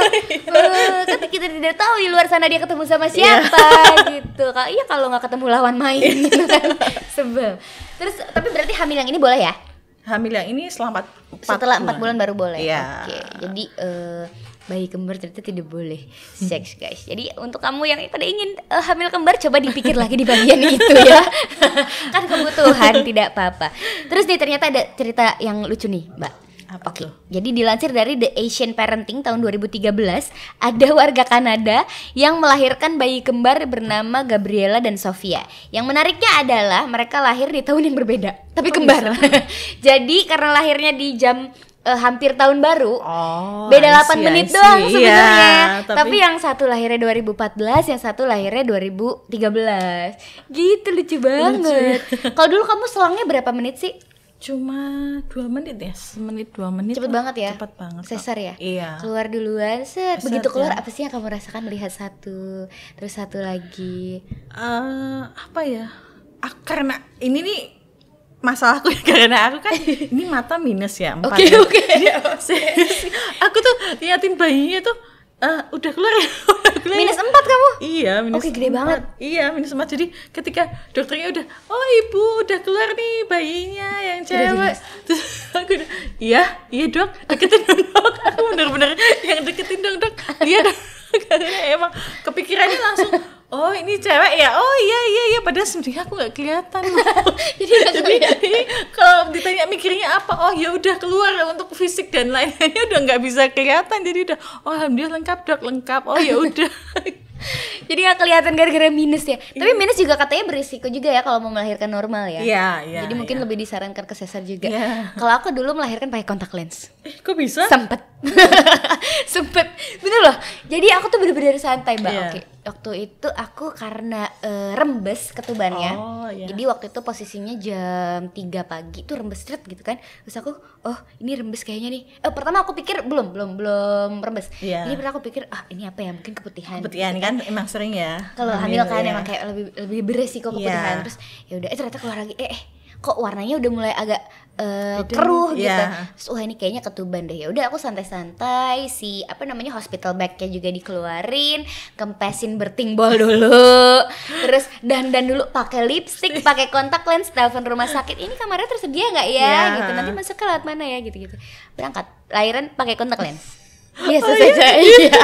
[SPEAKER 1] Kan kita tidak tahu di luar sana dia ketemu sama
[SPEAKER 2] Iya.
[SPEAKER 1] siapa gitu. Kalau iya kalau nggak ketemu lawan main gitu kan sebel. Terus tapi berarti hamil yang ini boleh ya?
[SPEAKER 2] Hamil yang ini selama 4,
[SPEAKER 1] setelah empat bulan baru boleh.
[SPEAKER 2] Iya.
[SPEAKER 1] Oke. Jadi eh, bayi kembar ternyata tidak boleh seks guys. Jadi untuk kamu yang pada ingin eh, hamil kembar coba dipikir lagi di bagian itu ya. kan kebutuhan tidak apa-apa. Terus nih ternyata ada cerita yang lucu nih, Mbak.
[SPEAKER 2] Apa
[SPEAKER 1] Oke,
[SPEAKER 2] tuh?
[SPEAKER 1] jadi dilansir dari The Asian Parenting tahun 2013, ada warga Kanada yang melahirkan bayi kembar bernama Gabriela dan Sofia. Yang menariknya adalah mereka lahir di tahun yang berbeda, tapi kembar. jadi karena lahirnya di jam eh, hampir tahun baru,
[SPEAKER 2] Oh,
[SPEAKER 1] beda
[SPEAKER 2] I
[SPEAKER 1] 8
[SPEAKER 2] see,
[SPEAKER 1] menit
[SPEAKER 2] see.
[SPEAKER 1] doang
[SPEAKER 2] Iya,
[SPEAKER 1] sebenarnya.
[SPEAKER 2] tapi,
[SPEAKER 1] tapi... yang satu lahirnya 2014, yang satu lahirnya 2013. Gitu lucu banget. Kalau dulu kamu selangnya berapa menit sih?
[SPEAKER 2] cuma dua menit ya, semenit dua menit.
[SPEAKER 1] Cepet
[SPEAKER 2] lah.
[SPEAKER 1] banget ya?
[SPEAKER 2] Cepet banget.
[SPEAKER 1] Sesar ya?
[SPEAKER 2] Iya.
[SPEAKER 1] Keluar duluan, set.
[SPEAKER 2] Set,
[SPEAKER 1] Begitu keluar
[SPEAKER 2] ya.
[SPEAKER 1] apa sih yang kamu rasakan melihat satu, terus satu lagi.
[SPEAKER 2] eh apa ya? Ah, karena ini nih masalahku ya karena aku kan ini mata minus ya empat.
[SPEAKER 1] Oke,
[SPEAKER 2] ya.
[SPEAKER 1] oke.
[SPEAKER 2] Serius, aku tuh liatin bayinya tuh eh, udah keluar ya, udah keluar.
[SPEAKER 1] Minus empat kamu?
[SPEAKER 2] Iya, minus
[SPEAKER 1] Oke, gede
[SPEAKER 2] empat.
[SPEAKER 1] banget.
[SPEAKER 2] Iya, minus empat. Jadi ketika dokternya udah, oh ibu udah keluar nih bayinya yang cewek. Terus aku udah, iya, iya dok, deketin dong dok. Aku bener-bener yang deketin dong dok. Iya dok. Karena emang kepikirannya langsung, oh ini cewek ya, oh iya iya iya. Padahal sebenarnya aku nggak kelihatan.
[SPEAKER 1] Jadi
[SPEAKER 2] Jadi kalau ditanya mikirnya apa, oh ya udah keluar untuk fisik dan lain-lainnya udah nggak bisa kelihatan. Jadi udah, oh alhamdulillah lengkap dok, lengkap. Oh ya udah.
[SPEAKER 1] Jadi nggak kelihatan gara-gara minus ya. Tapi minus juga katanya berisiko juga ya kalau mau melahirkan normal ya.
[SPEAKER 2] Iya, iya.
[SPEAKER 1] Jadi mungkin
[SPEAKER 2] iya.
[SPEAKER 1] lebih disarankan ke sesar juga.
[SPEAKER 2] Iya.
[SPEAKER 1] Kalau aku dulu melahirkan pakai kontak lens.
[SPEAKER 2] Eh, kok bisa?
[SPEAKER 1] Sempet. Sempet. Bener loh. Jadi aku tuh bener-bener santai, Mbak.
[SPEAKER 2] Iya.
[SPEAKER 1] Oke. Waktu itu aku karena eh, rembes ketubannya.
[SPEAKER 2] Oh, iya.
[SPEAKER 1] Jadi waktu itu posisinya jam 3 pagi tuh rembes stret gitu kan. Terus aku, oh, ini rembes kayaknya nih. Eh, pertama aku pikir belum, belum, belum rembes.
[SPEAKER 2] Iya.
[SPEAKER 1] Ini pertama aku pikir, ah, ini apa ya? Mungkin keputihan.
[SPEAKER 2] Keputihan kan emang sering ya.
[SPEAKER 1] Kalau hamil kan
[SPEAKER 2] ya.
[SPEAKER 1] emang kayak lebih lebih beresiko keputihan.
[SPEAKER 2] Iya.
[SPEAKER 1] Terus ya udah, eh ternyata keluar lagi. Eh, eh kok warnanya udah mulai agak eh,
[SPEAKER 2] Beda.
[SPEAKER 1] keruh gitu.
[SPEAKER 2] Iya.
[SPEAKER 1] Terus wah ini kayaknya ketuban deh. Ya udah aku santai-santai si apa namanya hospital bagnya juga dikeluarin, kempesin bertingbol dulu. Terus dandan dulu pakai lipstick, pakai kontak lens, telepon rumah sakit. Ini kamarnya tersedia nggak ya?
[SPEAKER 2] Iya.
[SPEAKER 1] Gitu. Nanti masuk ke lewat mana ya gitu-gitu. Berangkat. Lahiran pakai kontak lens. Iya selesai iya.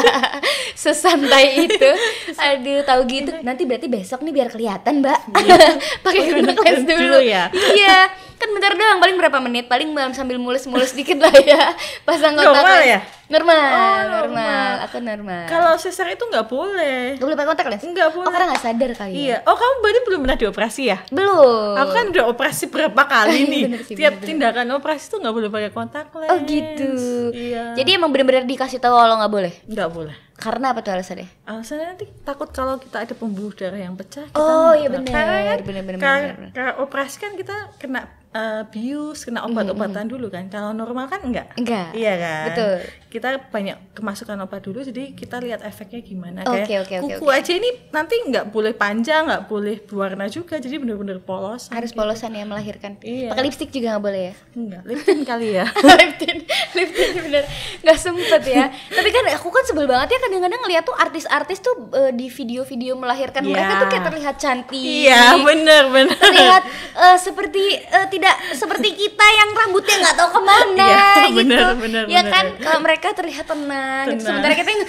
[SPEAKER 1] Sesantai itu. Aduh, tahu gitu. Nanti berarti besok nih biar kelihatan, Mbak. Pakai
[SPEAKER 2] Oh,
[SPEAKER 1] kontak lens
[SPEAKER 2] kontak lens
[SPEAKER 1] dulu.
[SPEAKER 2] dulu ya?
[SPEAKER 1] Iya. Kan bentar doang, paling berapa menit? Paling sambil mulus-mulus dikit lah ya. Pasang kontak
[SPEAKER 2] Normal
[SPEAKER 1] lens.
[SPEAKER 2] ya?
[SPEAKER 1] Normal,
[SPEAKER 2] Oh,
[SPEAKER 1] normal.
[SPEAKER 2] normal.
[SPEAKER 1] Aku normal.
[SPEAKER 2] Kalau sesar itu nggak boleh.
[SPEAKER 1] Gak boleh pakai kontak lens?
[SPEAKER 2] Nggak
[SPEAKER 1] Oh
[SPEAKER 2] boleh.
[SPEAKER 1] karena gak sadar kali ya?
[SPEAKER 2] Iya. Oh kamu berarti belum pernah dioperasi ya?
[SPEAKER 1] Belum.
[SPEAKER 2] Aku kan udah operasi berapa kali nih.
[SPEAKER 1] Sih,
[SPEAKER 2] Tiap
[SPEAKER 1] bener, bener.
[SPEAKER 2] tindakan operasi tuh nggak boleh pakai kontak lens.
[SPEAKER 1] Oh gitu.
[SPEAKER 2] Iya.
[SPEAKER 1] Jadi emang bener-bener dikasih tahu kalau nggak boleh.
[SPEAKER 2] nggak boleh.
[SPEAKER 1] Karena apa tuh alasannya?
[SPEAKER 2] Alasannya nanti takut kalau kita ada pembuluh darah yang pecah. kita
[SPEAKER 1] Oh, iya bener.
[SPEAKER 2] Karena kan
[SPEAKER 1] Bener, bener,
[SPEAKER 2] kar-
[SPEAKER 1] bener,
[SPEAKER 2] karena operasi kan kita kena eh, bius, kena obat-obatan dulu kan. Kalau normal kan enggak.
[SPEAKER 1] Enggak.
[SPEAKER 2] Iya kan.
[SPEAKER 1] Betul.
[SPEAKER 2] Kita banyak kemasukan obat dulu, jadi kita lihat efeknya gimana.
[SPEAKER 1] Oke,
[SPEAKER 2] Kayak
[SPEAKER 1] oke, oke,
[SPEAKER 2] kuku
[SPEAKER 1] oke.
[SPEAKER 2] aja ini nanti nggak boleh panjang, nggak boleh berwarna juga, jadi bener-bener polos.
[SPEAKER 1] Harus polosan ya melahirkan.
[SPEAKER 2] Iya.
[SPEAKER 1] Pakai lipstick juga nggak boleh ya?
[SPEAKER 2] Enggak, lip tint kali ya.
[SPEAKER 1] liptin, liptin bener nggak sempet ya. Tapi kan aku kan sebel banget ya kadang-kadang ngeliat tuh artis-artis tuh eh, di video-video melahirkan
[SPEAKER 2] Iya.
[SPEAKER 1] mereka tuh kayak terlihat cantik.
[SPEAKER 2] Iya, bener-bener.
[SPEAKER 1] terlihat eh, seperti eh, tidak seperti kita yang rambutnya nggak tahu ke mana
[SPEAKER 2] Iya,
[SPEAKER 1] gitu
[SPEAKER 2] bener, bener,
[SPEAKER 1] ya
[SPEAKER 2] bener.
[SPEAKER 1] kan kalau mereka terlihat tenang, gitu
[SPEAKER 2] Tenang.
[SPEAKER 1] sementara kita yang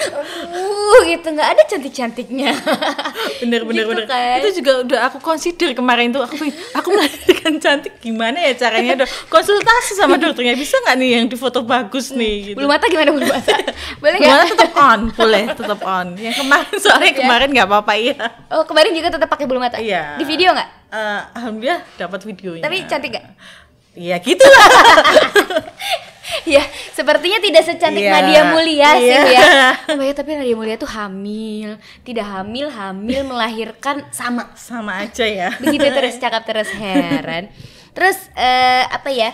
[SPEAKER 1] uh gitu nggak ada cantik cantiknya
[SPEAKER 2] bener bener
[SPEAKER 1] Gitu
[SPEAKER 2] bener
[SPEAKER 1] kan.
[SPEAKER 2] itu juga udah aku consider kemarin tuh aku aku melahirkan cantik gimana ya caranya udah konsultasi sama dokternya bisa nggak nih yang difoto bagus nih gitu
[SPEAKER 1] bulu mata gimana bulu mata boleh nggak
[SPEAKER 2] tetap on boleh tetap on. Yang kemarin soalnya
[SPEAKER 1] Ya.
[SPEAKER 2] kemarin nggak apa-apa iya.
[SPEAKER 1] Oh kemarin juga tetap pakai bulu mata?
[SPEAKER 2] Iya.
[SPEAKER 1] di video nggak?
[SPEAKER 2] Eh, alhamdulillah dapat videonya.
[SPEAKER 1] Tapi cantik nggak?
[SPEAKER 2] Iya gitu lah
[SPEAKER 1] ya sepertinya tidak secantik
[SPEAKER 2] Iya,
[SPEAKER 1] Nadia Mulia sih
[SPEAKER 2] iya.
[SPEAKER 1] ya. Oh ya tapi Nadia Mulia tuh hamil. Tidak hamil hamil melahirkan sama.
[SPEAKER 2] Sama aja ya.
[SPEAKER 1] Begitu terus cakap terus heran. Terus eh, apa ya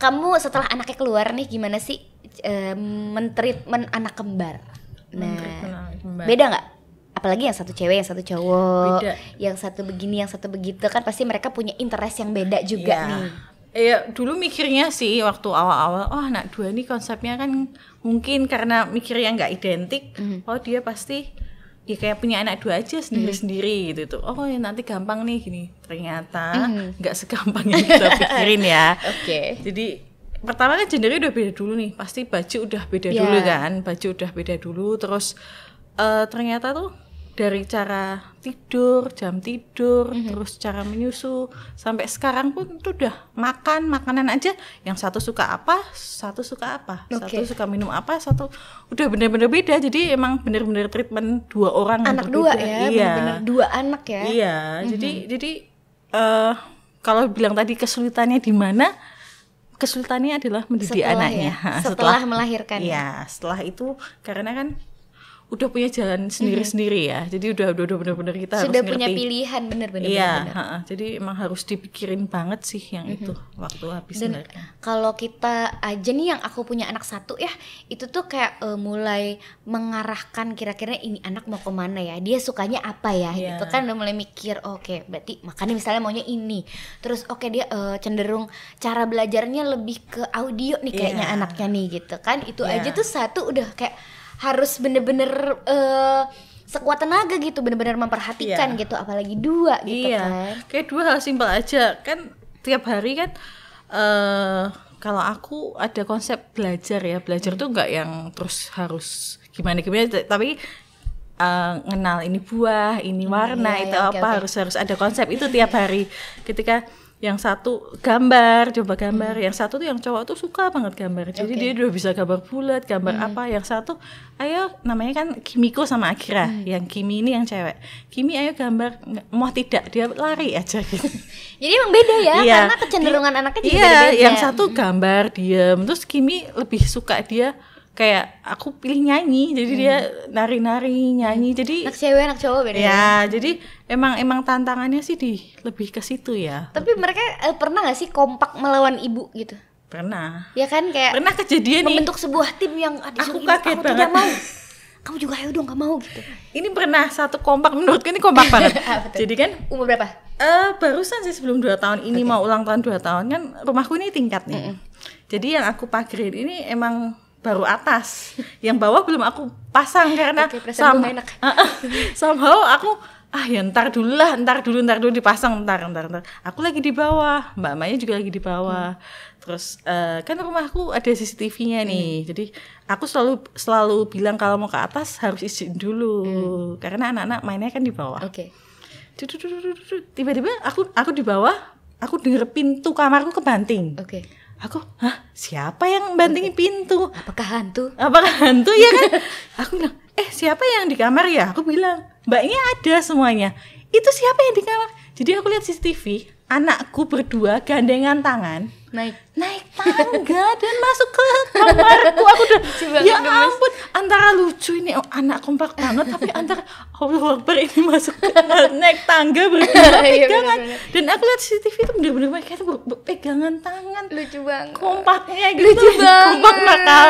[SPEAKER 1] kamu setelah anaknya keluar nih gimana sih eh, mentreatment anak kembar nah
[SPEAKER 2] anak kembar.
[SPEAKER 1] beda nggak apalagi yang satu cewek yang satu cowok
[SPEAKER 2] Beda.
[SPEAKER 1] yang satu begini yang satu begitu kan pasti mereka punya interest yang beda juga
[SPEAKER 2] Iya.
[SPEAKER 1] nih
[SPEAKER 2] Iya, dulu mikirnya sih waktu awal-awal, oh anak dua ini konsepnya kan mungkin karena mikirnya nggak identik,
[SPEAKER 1] Mhm.
[SPEAKER 2] oh dia pasti ya kayak punya anak dua aja sendiri-sendiri gitu tuh. Oh ya nanti gampang nih gini. Ternyata
[SPEAKER 1] Mhm.
[SPEAKER 2] nggak segampang yang kita pikirin ya.
[SPEAKER 1] oke
[SPEAKER 2] Jadi pertama kan gendernya udah beda dulu nih, pasti baju udah beda
[SPEAKER 1] Iya.
[SPEAKER 2] dulu kan, baju udah beda dulu, terus eh, ternyata tuh dari cara tidur, jam tidur,
[SPEAKER 1] Mhm.
[SPEAKER 2] terus cara menyusu, sampai sekarang pun tuh udah makan makanan aja, yang satu suka apa, satu suka apa,
[SPEAKER 1] Oke.
[SPEAKER 2] satu suka minum apa, satu udah bener-bener beda, jadi emang bener-bener treatment dua orang
[SPEAKER 1] anak dua ya
[SPEAKER 2] iya.
[SPEAKER 1] bener-bener dua anak ya
[SPEAKER 2] Iya, jadi jadi eh kalau bilang tadi kesulitannya di mana? Kesulitannya adalah mendidik
[SPEAKER 1] Setelah
[SPEAKER 2] anaknya.
[SPEAKER 1] ya,
[SPEAKER 2] Ha,
[SPEAKER 1] setelah melahirkan ya?
[SPEAKER 2] Iya, setelah itu karena kan udah punya jalan sendiri-sendiri ya. Jadi udah udah, udah bener-bener kita
[SPEAKER 1] sudah
[SPEAKER 2] harus
[SPEAKER 1] punya
[SPEAKER 2] ngerti.
[SPEAKER 1] pilihan bener-bener
[SPEAKER 2] Iya,
[SPEAKER 1] bener-bener.
[SPEAKER 2] ha-ha. jadi emang harus dipikirin banget sih yang itu waktu habis
[SPEAKER 1] Dan kalau kita aja nih yang aku punya anak satu ya, itu tuh kayak eh, mulai mengarahkan kira-kira ini anak mau ke mana ya, dia sukanya apa ya,
[SPEAKER 2] Iya.
[SPEAKER 1] gitu kan udah mulai mikir, oke berarti makannya misalnya maunya ini, terus oke dia eh, cenderung cara belajarnya lebih ke audio nih kayaknya
[SPEAKER 2] Iya.
[SPEAKER 1] anaknya nih gitu kan, itu
[SPEAKER 2] Iya.
[SPEAKER 1] aja tuh satu udah kayak harus bener-bener eh, sekuat tenaga gitu, bener-bener memperhatikan
[SPEAKER 2] Iya.
[SPEAKER 1] gitu, apalagi dua gitu
[SPEAKER 2] iya,
[SPEAKER 1] kan.
[SPEAKER 2] kayak dua hal simpel aja kan tiap hari kan eh kalau aku ada konsep belajar ya belajar tuh nggak yang terus harus gimana gimana tapi eh, ngenal ini buah ini warna
[SPEAKER 1] iya,
[SPEAKER 2] itu
[SPEAKER 1] iya, oke,
[SPEAKER 2] apa
[SPEAKER 1] oke.
[SPEAKER 2] harus harus ada konsep itu tiap hari ketika yang satu gambar coba gambar. Yang satu tuh yang cowok tuh suka banget gambar. Jadi
[SPEAKER 1] Oke.
[SPEAKER 2] dia udah bisa gambar bulat gambar apa. Yang satu ayo namanya kan Kimiko sama Akira. Yang Kimi ini yang cewek. Kimi ayo gambar. Mau tidak. Dia lari aja. Gitu
[SPEAKER 1] Jadi emang beda ya,
[SPEAKER 2] Iya.
[SPEAKER 1] karena kecenderungan anaknya juga
[SPEAKER 2] iya
[SPEAKER 1] beda-beda.
[SPEAKER 2] yang satu gambar diem. Terus Kimi lebih suka dia kayak aku pilih nyanyi jadi dia nari-nari nyanyi jadi
[SPEAKER 1] anak cewek anak cowok beda.
[SPEAKER 2] ya jadi emang emang tantangannya sih di lebih ke situ ya
[SPEAKER 1] Tapi mereka eh, pernah gak sih kompak melawan ibu gitu?
[SPEAKER 2] pernah
[SPEAKER 1] Ya kan kayak
[SPEAKER 2] pernah kejadian nih
[SPEAKER 1] membentuk sebuah tim yang
[SPEAKER 2] Aku
[SPEAKER 1] ibu,
[SPEAKER 2] kaget
[SPEAKER 1] aku
[SPEAKER 2] banget.
[SPEAKER 1] tidak mau. Kamu juga ayo dong, gak mau gitu.
[SPEAKER 2] ini pernah satu kompak menurutku ini kompak banget
[SPEAKER 1] Ah,
[SPEAKER 2] jadi kan
[SPEAKER 1] Umur berapa?
[SPEAKER 2] eh barusan sih sebelum dua tahun ini mau ulang tahun dua tahun kan rumahku ini tingkat nih jadi yang aku pagerin ini emang baru atas. Yang bawah belum aku pasang karena
[SPEAKER 1] gue
[SPEAKER 2] sama-
[SPEAKER 1] enak.
[SPEAKER 2] somehow aku ah ya ntar dulu lah ntar dulu ntar dulu dipasang ntar ntar ntar. Aku lagi di bawah mbak Maya juga lagi di bawah. Terus eh, kan rumahku ada CCTV-nya nih. Jadi aku selalu selalu bilang kalau mau ke atas harus izin dulu. Karena anak-anak mainnya kan di bawah. Duduk. tiba-tiba aku aku di bawah aku denger pintu kamarku kebanting.
[SPEAKER 1] Oke.
[SPEAKER 2] Aku hah? siapa yang bantingin pintu?
[SPEAKER 1] Apakah hantu?
[SPEAKER 2] apakah hantu? Ya kan? Aku bilang eh siapa yang di kamar ya? Aku bilang mbaknya ada semuanya. Itu siapa yang di kamar? Jadi aku lihat CCTV anakku berdua gandengan tangan
[SPEAKER 1] Naik.
[SPEAKER 2] naik tangga dan masuk ke kamarku aku udah ya ampun antara lucu ini oh, anak kompak banget tapi antara Allah Akbar ini masuk ke naik tangga berdua
[SPEAKER 1] Iya,
[SPEAKER 2] pegangan dan aku lihat CCTV itu bener-bener mereka itu pegangan tangan
[SPEAKER 1] Lucu banget.
[SPEAKER 2] kompaknya gitu
[SPEAKER 1] Lucu
[SPEAKER 2] kompak
[SPEAKER 1] banget.
[SPEAKER 2] nakal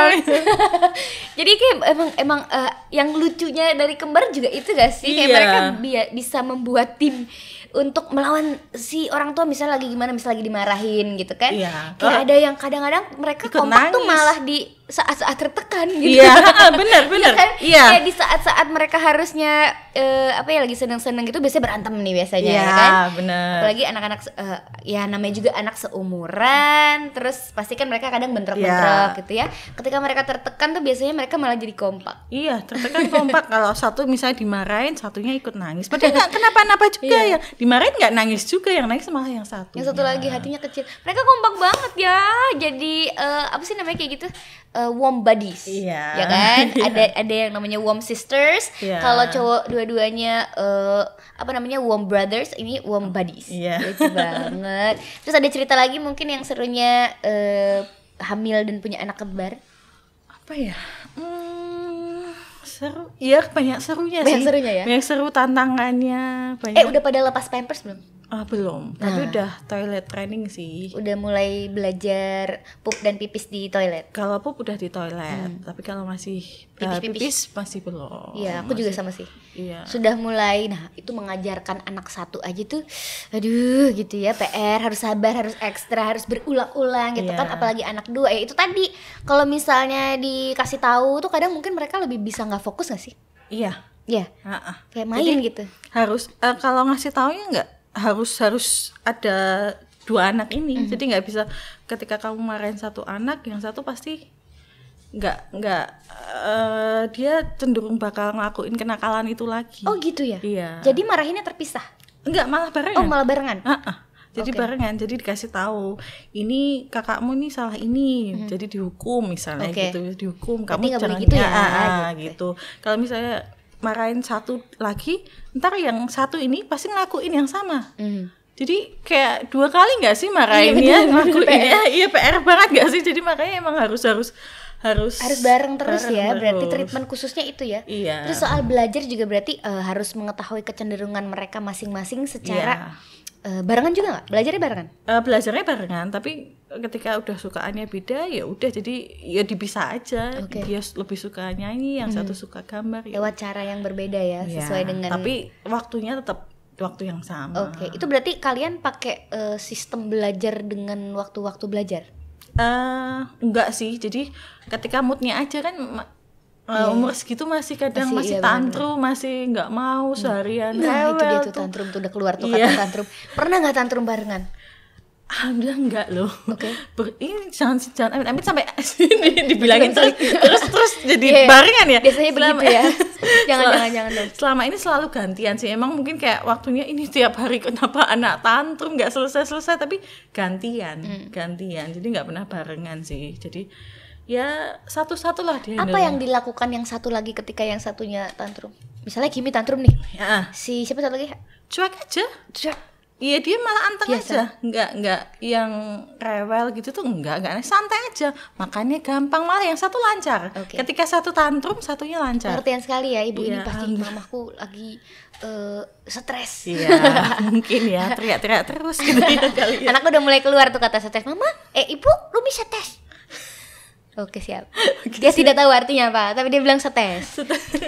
[SPEAKER 1] Jadi kayak emang emang eh, yang lucunya dari kembar juga itu gak sih? Kayak
[SPEAKER 2] Iya.
[SPEAKER 1] mereka bi- bisa membuat tim untuk melawan si orang tua misalnya lagi gimana misalnya lagi dimarahin gitu kan.
[SPEAKER 2] Iya.
[SPEAKER 1] Kayak
[SPEAKER 2] Oh.
[SPEAKER 1] ada yang kadang-kadang mereka
[SPEAKER 2] Ikut
[SPEAKER 1] kompak tuh malah di saat-saat tertekan gitu.
[SPEAKER 2] iya bener bener
[SPEAKER 1] Iya kan?
[SPEAKER 2] iya
[SPEAKER 1] Kayak di saat-saat mereka harusnya eh, apa ya lagi seneng-seneng gitu biasanya berantem nih biasanya
[SPEAKER 2] iya
[SPEAKER 1] ya kan.
[SPEAKER 2] bener
[SPEAKER 1] Apalagi anak-anak eh, ya namanya juga anak seumuran, terus pasti kan mereka kadang bentrok-bentrok
[SPEAKER 2] Iya.
[SPEAKER 1] gitu ya. Ketika mereka tertekan tuh biasanya mereka malah jadi kompak.
[SPEAKER 2] Iya, tertekan kompak kalau satu misalnya dimarahin, satunya ikut nangis. Padahal nggak kenapa-napa juga
[SPEAKER 1] Iya.
[SPEAKER 2] ya. Dimarahin nggak nangis juga, yang nangis malah yang satu.
[SPEAKER 1] Yang satu lagi hatinya kecil. Mereka kompak banget ya. Jadi eh, apa sih namanya kayak gitu? Eh, warm buddies.
[SPEAKER 2] Iya.
[SPEAKER 1] Ya kan?
[SPEAKER 2] Iya.
[SPEAKER 1] Ada ada yang namanya warm sisters.
[SPEAKER 2] Iya.
[SPEAKER 1] Kalau cowok dua-duanya eh, apa namanya warm brothers, ini warm buddies.
[SPEAKER 2] Iya.
[SPEAKER 1] Lucu banget. Terus ada cerita lagi mungkin yang serunya eh, hamil dan punya anak kembar.
[SPEAKER 2] Apa ya? Hmm, seru. Iya, banyak serunya
[SPEAKER 1] Banyak
[SPEAKER 2] sih.
[SPEAKER 1] serunya ya?
[SPEAKER 2] Banyak seru tantangannya. Banyak.
[SPEAKER 1] Eh udah pada lepas pampers belum?
[SPEAKER 2] Ah, belum. Tapi udah toilet training sih.
[SPEAKER 1] Udah mulai belajar pup dan pipis di toilet.
[SPEAKER 2] Kalau pup udah di toilet, tapi kalau masih uh,
[SPEAKER 1] Pipis-pipis.
[SPEAKER 2] pipis masih belum.
[SPEAKER 1] Iya, aku juga sama sih.
[SPEAKER 2] Iya.
[SPEAKER 1] Sudah mulai, nah itu mengajarkan anak satu aja tuh, aduh gitu ya, PR harus sabar, harus ekstra, harus berulang-ulang gitu
[SPEAKER 2] Iya.
[SPEAKER 1] kan, apalagi anak dua ya itu tadi kalau misalnya dikasih tahu tuh kadang mungkin mereka lebih bisa nggak fokus nggak sih?
[SPEAKER 2] Iya.
[SPEAKER 1] Ya,
[SPEAKER 2] Ah, ah.
[SPEAKER 1] kayak main gitu.
[SPEAKER 2] harus eh, kalau ngasih taunya nggak harus harus ada dua anak ini
[SPEAKER 1] Mhm.
[SPEAKER 2] jadi nggak bisa ketika kamu marahin satu anak yang satu pasti nggak nggak eh, dia cenderung bakal ngelakuin kenakalan itu lagi
[SPEAKER 1] Oh gitu ya?
[SPEAKER 2] iya
[SPEAKER 1] Jadi marahinnya terpisah?
[SPEAKER 2] nggak malah barengan
[SPEAKER 1] Oh malah barengan?
[SPEAKER 2] Ah. Jadi
[SPEAKER 1] Oke.
[SPEAKER 2] barengan, jadi dikasih tahu ini kakakmu nih salah ini, jadi dihukum misalnya.
[SPEAKER 1] Oke.
[SPEAKER 2] gitu, dihukum. Kamu jangan
[SPEAKER 1] gitu ya,
[SPEAKER 2] ah, ah,
[SPEAKER 1] gitu.
[SPEAKER 2] gitu. Kalau misalnya marahin satu lagi, ntar yang satu ini pasti ngelakuin yang sama.
[SPEAKER 1] Hmm.
[SPEAKER 2] Jadi kayak dua kali nggak sih marahin
[SPEAKER 1] Iya,
[SPEAKER 2] ya,
[SPEAKER 1] bener,
[SPEAKER 2] ngelakuin
[SPEAKER 1] bener,
[SPEAKER 2] ya, iya PR banget nggak sih? Jadi makanya emang harus harus harus
[SPEAKER 1] Harus bareng terus
[SPEAKER 2] bareng
[SPEAKER 1] ya, berarti
[SPEAKER 2] terus.
[SPEAKER 1] treatment khususnya itu ya.
[SPEAKER 2] Iya.
[SPEAKER 1] Terus soal belajar juga berarti eh, harus mengetahui kecenderungan mereka masing-masing secara eh, barengan juga nggak? Belajarnya barengan?
[SPEAKER 2] Eh, belajarnya barengan tapi ketika udah sukaannya beda ya udah jadi ya dipisah aja
[SPEAKER 1] Oke.
[SPEAKER 2] dia lebih suka nyanyi yang satu suka gambar ya
[SPEAKER 1] Lewat cara yang berbeda ya,
[SPEAKER 2] Ya,
[SPEAKER 1] sesuai dengan
[SPEAKER 2] tapi waktunya tetap waktu yang sama
[SPEAKER 1] Oke, itu berarti kalian pakai eh, sistem belajar dengan waktu-waktu belajar?
[SPEAKER 2] Eh, enggak sih jadi ketika moodnya aja kan eh, umur segitu masih kadang
[SPEAKER 1] Masih,
[SPEAKER 2] masih,
[SPEAKER 1] iya,
[SPEAKER 2] tantrum masih nggak mau seharian
[SPEAKER 1] Nah, itu dia tuh tantrum tuh udah keluar tuh
[SPEAKER 2] Iya.
[SPEAKER 1] kata tantrum. Pernah nggak tantrum barengan?
[SPEAKER 2] Alhamdulillah enggak loh.
[SPEAKER 1] Oke.
[SPEAKER 2] Ber- ini jangan jangan amit, amit sampai sini dibilangin terus terus terus jadi
[SPEAKER 1] Iya, iya.
[SPEAKER 2] barengan ya.
[SPEAKER 1] Biasanya
[SPEAKER 2] Selama-
[SPEAKER 1] begitu ya. Jangan
[SPEAKER 2] Selama-
[SPEAKER 1] jangan jangan dong.
[SPEAKER 2] Selama ini selalu gantian sih. Emang mungkin kayak waktunya ini tiap hari kenapa anak tantrum nggak selesai-selesai tapi gantian,
[SPEAKER 1] Hmm.
[SPEAKER 2] gantian. Jadi nggak pernah barengan sih. Jadi ya satu-satu lah dia.
[SPEAKER 1] Apa yang dilakukan yang satu lagi ketika yang satunya tantrum? Misalnya Kimi tantrum nih.
[SPEAKER 2] ya,
[SPEAKER 1] Si siapa satu lagi?
[SPEAKER 2] cuek aja.
[SPEAKER 1] Cuek.
[SPEAKER 2] Iya dia malah anteng
[SPEAKER 1] Biasa.
[SPEAKER 2] aja, nggak nggak yang rewel gitu tuh nggak nggak santai aja, makanya gampang malah yang satu lancar.
[SPEAKER 1] Oke.
[SPEAKER 2] Ketika satu tantrum satunya lancar.
[SPEAKER 1] Pengertian sekali ya ibu ini
[SPEAKER 2] Iya,
[SPEAKER 1] pasti
[SPEAKER 2] alhamdulillah.
[SPEAKER 1] mamaku lagi eh, stres.
[SPEAKER 2] Iya mungkin ya teriak-teriak terus gitu ya kali ya.
[SPEAKER 1] Anakku udah mulai keluar tuh kata stres. Mama, eh ibu, lu bisa tes. Oke siap. Dia tidak tahu artinya apa, tapi dia bilang setes.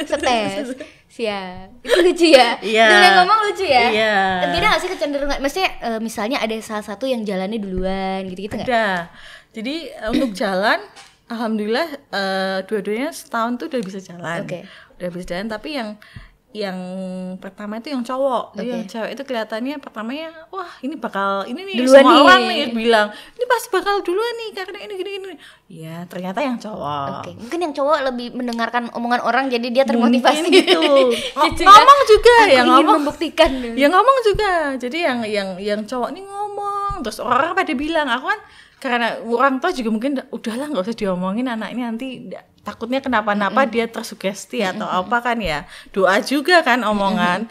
[SPEAKER 1] Setes. Siap. Itu lucu ya.
[SPEAKER 2] Iya.
[SPEAKER 1] Dia yang ngomong lucu ya.
[SPEAKER 2] Iya.
[SPEAKER 1] Beda gak sih kecenderungan? Maksudnya eh, misalnya ada salah satu yang jalannya duluan gitu-gitu nggak?
[SPEAKER 2] Ada. Jadi eh, untuk jalan, alhamdulillah eh, dua-duanya setahun tuh udah bisa jalan.
[SPEAKER 1] Oke.
[SPEAKER 2] Udah bisa jalan. Tapi yang yang pertama itu yang cowok.
[SPEAKER 1] Oke.
[SPEAKER 2] yang cewek itu kelihatannya pertamanya wah ini bakal ini nih
[SPEAKER 1] Duluan
[SPEAKER 2] semua
[SPEAKER 1] nih.
[SPEAKER 2] orang nih bilang ini pasti bakal duluan nih karena ini gini gini. Ya ternyata yang cowok.
[SPEAKER 1] Oke, mungkin yang cowok lebih mendengarkan omongan orang jadi dia termotivasi
[SPEAKER 2] Mungkin gitu.
[SPEAKER 1] Gitu ya.
[SPEAKER 2] ngomong juga
[SPEAKER 1] Aku
[SPEAKER 2] ya
[SPEAKER 1] ingin
[SPEAKER 2] ngomong.
[SPEAKER 1] membuktikan.
[SPEAKER 2] Ya ngomong juga. Jadi yang yang yang cowok nih ngomong terus orang pada bilang aku kan karena orang tua juga mungkin udah- udahlah nggak usah diomongin anak ini nanti takutnya kenapa-napa dia tersugesti atau apa kan ya doa juga kan omongan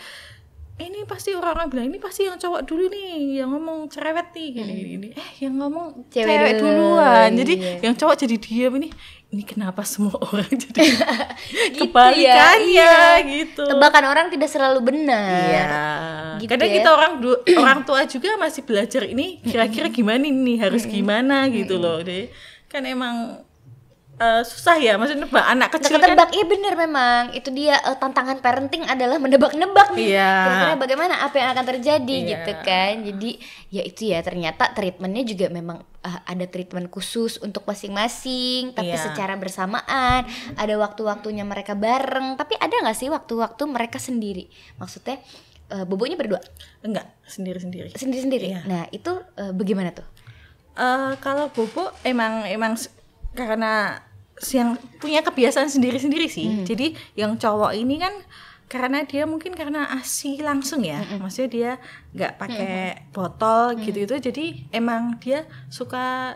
[SPEAKER 2] ini pasti orang-orang bilang ini pasti yang cowok dulu nih yang ngomong cerewet nih gini gini, gini. eh yang ngomong
[SPEAKER 1] Cewek
[SPEAKER 2] cewek,
[SPEAKER 1] dulu,
[SPEAKER 2] duluan jadi
[SPEAKER 1] iya.
[SPEAKER 2] yang cowok jadi diam ini ini kenapa semua orang jadi
[SPEAKER 1] Gitu
[SPEAKER 2] kebalikannya
[SPEAKER 1] ya, iya.
[SPEAKER 2] gitu
[SPEAKER 1] Tebakan orang tidak selalu benar.
[SPEAKER 2] Iya.
[SPEAKER 1] Gitu
[SPEAKER 2] Kadang
[SPEAKER 1] ya.
[SPEAKER 2] kita orang orang tua juga masih belajar ini kira-kira gimana nih harus gimana gitu loh. Deh. Kan emang eh, susah ya maksudnya nebak anak kecil kan.
[SPEAKER 1] Tebak, iya bener memang itu dia eh, tantangan parenting adalah menebak-nebak nih
[SPEAKER 2] Iya.
[SPEAKER 1] kira-kira bagaimana apa yang akan terjadi
[SPEAKER 2] Iya.
[SPEAKER 1] gitu kan jadi ya itu ya ternyata treatmentnya juga memang eh, ada treatment khusus untuk masing-masing tapi
[SPEAKER 2] Iya.
[SPEAKER 1] secara bersamaan ada waktu-waktunya mereka bareng tapi ada nggak sih waktu-waktu mereka sendiri maksudnya eh, bobonya berdua
[SPEAKER 2] Enggak, sendiri-sendiri.
[SPEAKER 1] sendiri-sendiri
[SPEAKER 2] Iya.
[SPEAKER 1] nah itu eh, bagaimana tuh
[SPEAKER 2] Eh, kalau bobo emang emang karena yang punya kebiasaan sendiri-sendiri sih. Jadi yang cowok ini kan karena dia mungkin karena asi langsung ya, maksudnya dia nggak pakai botol gitu itu, jadi emang dia suka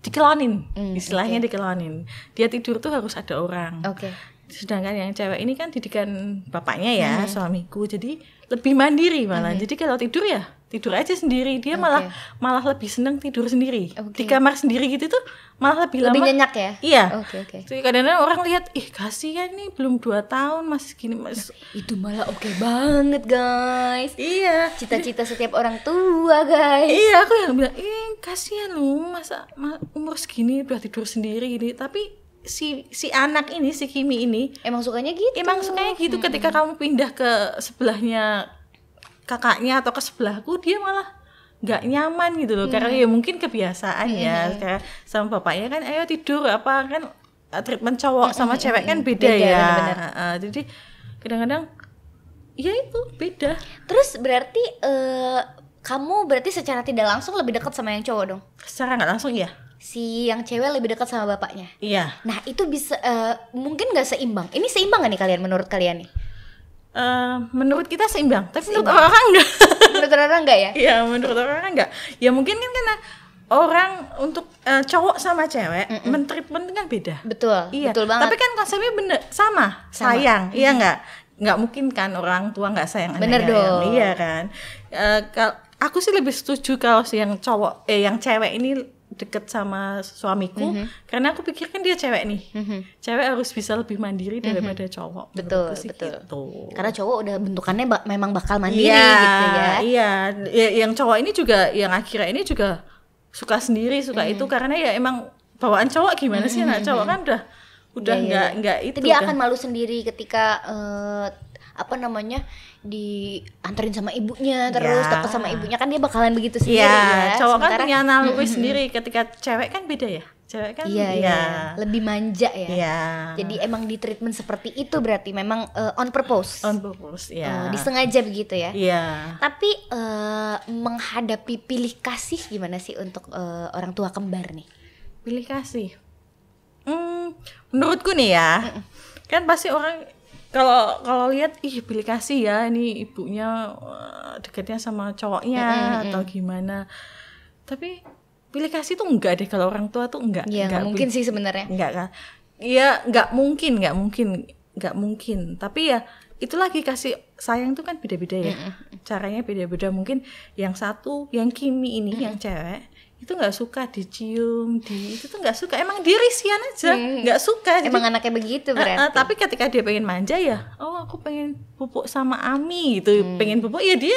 [SPEAKER 2] dikelonin,
[SPEAKER 1] Hmm,
[SPEAKER 2] istilahnya dikelonin. Dia tidur tuh harus ada orang.
[SPEAKER 1] oke
[SPEAKER 2] Sedangkan yang cewek ini kan didikan bapaknya ya, suamiku. Jadi lebih mandiri malah. Jadi kalau tidur ya tidur aja sendiri. Dia malah malah lebih seneng tidur sendiri.
[SPEAKER 1] Oke.
[SPEAKER 2] Di kamar sendiri gitu tuh malah lebih,
[SPEAKER 1] lebih
[SPEAKER 2] lama.
[SPEAKER 1] nyenyak ya
[SPEAKER 2] Iya.
[SPEAKER 1] oke oke
[SPEAKER 2] Jadi kadang-kadang orang lihat, ih kasihan nih belum dua tahun masih gini mas.
[SPEAKER 1] itu malah oke banget guys
[SPEAKER 2] Iya.
[SPEAKER 1] cita-cita setiap orang tua guys
[SPEAKER 2] Iya, aku yang bilang, eh kasihan lu masa ma- umur segini udah tidur sendiri gini. Tapi si si anak ini, si Kimi ini,
[SPEAKER 1] emang sukanya gitu
[SPEAKER 2] emang sukanya gitu ketika kamu pindah ke sebelahnya kakaknya atau ke sebelahku dia malah nggak nyaman gitu loh. Karena ya mungkin kebiasaan ya. Kayak sama bapaknya kan ayo tidur apa kan eh, treatment cowok sama cewek kan beda,
[SPEAKER 1] Beda,
[SPEAKER 2] ya.
[SPEAKER 1] bener-bener.
[SPEAKER 2] Heeh, jadi kadang-kadang ya itu beda.
[SPEAKER 1] Terus berarti eh, kamu berarti secara tidak langsung lebih dekat sama yang cowok dong?
[SPEAKER 2] Secara nggak langsung ya?
[SPEAKER 1] Si yang cewek lebih dekat sama bapaknya?
[SPEAKER 2] Iya.
[SPEAKER 1] Nah itu bisa eh, mungkin nggak seimbang. Ini seimbang gak nih kalian menurut kalian nih
[SPEAKER 2] Eh, menurut kita seimbang tapi menurut orang enggak.
[SPEAKER 1] Menurut orang nggak ya?
[SPEAKER 2] Iya menurut orang enggak. Ya mungkin kan karena orang untuk eh, cowok sama cewek mentreatment kan beda.
[SPEAKER 1] Betul
[SPEAKER 2] Iya,
[SPEAKER 1] betul banget.
[SPEAKER 2] Tapi kan konsepnya bener sama,
[SPEAKER 1] Sama.
[SPEAKER 2] sayang, iya nggak? Nggak mungkin kan orang tua nggak sayang
[SPEAKER 1] Bener
[SPEAKER 2] anaknya,
[SPEAKER 1] dong.
[SPEAKER 2] Iya kan. Eh, kal- aku sih lebih setuju kalau si yang cowok, eh yang cewek ini deket sama suamiku,
[SPEAKER 1] Mhm.
[SPEAKER 2] karena aku pikir kan dia cewek nih, cewek harus bisa lebih mandiri daripada cowok.
[SPEAKER 1] Mhm. Betul,
[SPEAKER 2] Menurutku sih
[SPEAKER 1] betul.
[SPEAKER 2] gitu.
[SPEAKER 1] karena cowok udah bentukannya ba- memang bakal mandiri
[SPEAKER 2] Iya,
[SPEAKER 1] gitu ya
[SPEAKER 2] Iya, Ya, yang cowok ini juga, yang akhirnya ini juga suka sendiri, suka
[SPEAKER 1] Mhm.
[SPEAKER 2] itu karena ya emang bawaan cowok gimana sih anak cowok kan udah udah
[SPEAKER 1] Iya, iya,
[SPEAKER 2] nggak
[SPEAKER 1] iya.
[SPEAKER 2] nggak itu
[SPEAKER 1] dia
[SPEAKER 2] kan.
[SPEAKER 1] akan malu sendiri ketika eh, apa namanya dianterin sama ibunya terus
[SPEAKER 2] Ya.
[SPEAKER 1] dekat sama ibunya kan dia bakalan begitu sendiri
[SPEAKER 2] Iya,
[SPEAKER 1] ya
[SPEAKER 2] cowok kan
[SPEAKER 1] Sementara-
[SPEAKER 2] punya naluri sendiri ketika cewek kan beda ya. Cewek kan
[SPEAKER 1] iya iya lebih manja ya
[SPEAKER 2] Iya.
[SPEAKER 1] jadi emang di treatment seperti itu berarti memang eh, on purpose
[SPEAKER 2] on purpose ya.
[SPEAKER 1] disengaja begitu ya
[SPEAKER 2] Iya.
[SPEAKER 1] tapi eh, menghadapi pilih kasih gimana sih untuk eh, orang tua kembar nih
[SPEAKER 2] Pilih kasih. Hmm, menurutku nih ya. Kan pasti orang kalau kalau lihat ih pilih kasih ya ini ibunya dekatnya sama cowoknya atau gimana. Tapi pilih kasih tuh enggak deh kalau orang tua tuh enggak.
[SPEAKER 1] ya nggak
[SPEAKER 2] enggak
[SPEAKER 1] mungkin sih sebenarnya
[SPEAKER 2] Enggak kan? Iya, enggak mungkin, enggak mungkin, enggak mungkin. Tapi ya itu lagi kasih sayang tuh kan beda-beda ya. Caranya beda-beda. Mungkin yang satu, yang Kimi ini, yang cewek itu nggak suka dicium, di itu tuh nggak suka. Emang dia risian aja, nggak suka. Jadi,
[SPEAKER 1] emang anaknya begitu berarti
[SPEAKER 2] eh, tapi ketika dia pengen manja ya, oh aku pengen pupuk sama Ami gitu,
[SPEAKER 1] Hmm.
[SPEAKER 2] pengen pupuk ya dia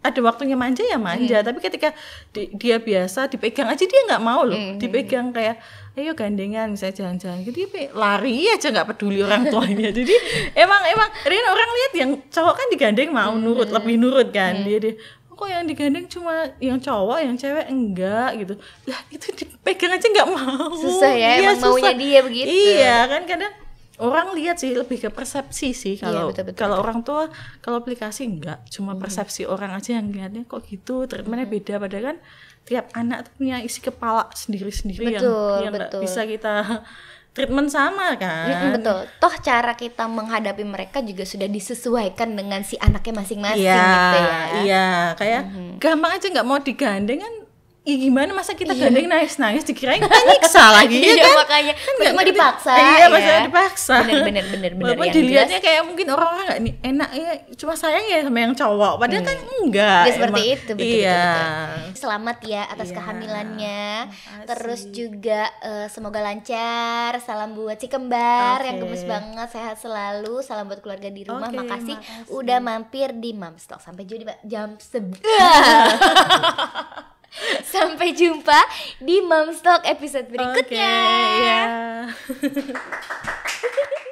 [SPEAKER 2] ada waktunya manja ya manja.
[SPEAKER 1] Hmm.
[SPEAKER 2] Tapi ketika di- dia biasa dipegang aja dia nggak mau loh,
[SPEAKER 1] Hmm,
[SPEAKER 2] dipegang kayak ayo gandengan misalnya jalan-jalan gitu dia lari aja nggak peduli orang tuanya. Jadi emang emang Rian orang lihat yang cowok kan digandeng mau
[SPEAKER 1] Hmm.
[SPEAKER 2] nurut lebih nurut kan dia dia kok yang digandeng cuma yang cowok yang cewek? Enggak gitu. Lah itu dipegang aja nggak mau.
[SPEAKER 1] Susah ya,
[SPEAKER 2] Iya,
[SPEAKER 1] emang maunya
[SPEAKER 2] susah.
[SPEAKER 1] dia begitu.
[SPEAKER 2] iya kan kadang orang lihat sih lebih ke persepsi sih kalau
[SPEAKER 1] Iya, betul, betul,
[SPEAKER 2] kalau orang tua kalau aplikasi enggak cuma persepsi orang aja yang lihatnya kok gitu treatmentnya beda. Padahal kan tiap anak tuh punya isi kepala sendiri-sendiri yang yang
[SPEAKER 1] betul.
[SPEAKER 2] bisa kita treatment sama kan
[SPEAKER 1] Mm-mm, betul. Toh cara kita menghadapi mereka juga sudah disesuaikan dengan si anaknya masing-masing
[SPEAKER 2] iya
[SPEAKER 1] gitu ya.
[SPEAKER 2] iya kayak gampang aja nggak mau digandeng kan Ih gimana masa kita gandeng nangis-nangis dikirain kita nyiksa lagi ya
[SPEAKER 1] Iya,
[SPEAKER 2] kan?
[SPEAKER 1] makanya
[SPEAKER 2] Kan nggak
[SPEAKER 1] mau dipaksa,
[SPEAKER 2] Iya,
[SPEAKER 1] ya.
[SPEAKER 2] masa dipaksa.
[SPEAKER 1] Bener, bener, bener, bener.
[SPEAKER 2] Walaupun
[SPEAKER 1] Yang
[SPEAKER 2] dilihatnya
[SPEAKER 1] jelas-
[SPEAKER 2] kayak mungkin orang-orang nggak nih enak ya, cuma sayang ya sama yang cowok. Padahal kan enggak.
[SPEAKER 1] Ya, seperti
[SPEAKER 2] emang.
[SPEAKER 1] itu, betul,
[SPEAKER 2] Iya.
[SPEAKER 1] betul, betul. Selamat ya atas
[SPEAKER 2] Iya,
[SPEAKER 1] kehamilannya.
[SPEAKER 2] makasih.
[SPEAKER 1] Terus juga eh, semoga lancar. Salam buat si kembar yang
[SPEAKER 2] Oke.
[SPEAKER 1] gemes banget, sehat selalu. Salam buat keluarga di rumah.
[SPEAKER 2] Oke,
[SPEAKER 1] makasih,
[SPEAKER 2] makasih.
[SPEAKER 1] udah mampir di Mamstock. Sampai jumpa jam sebelas. Sampai jumpa di Mamstock episode berikutnya.
[SPEAKER 2] Oke, iya.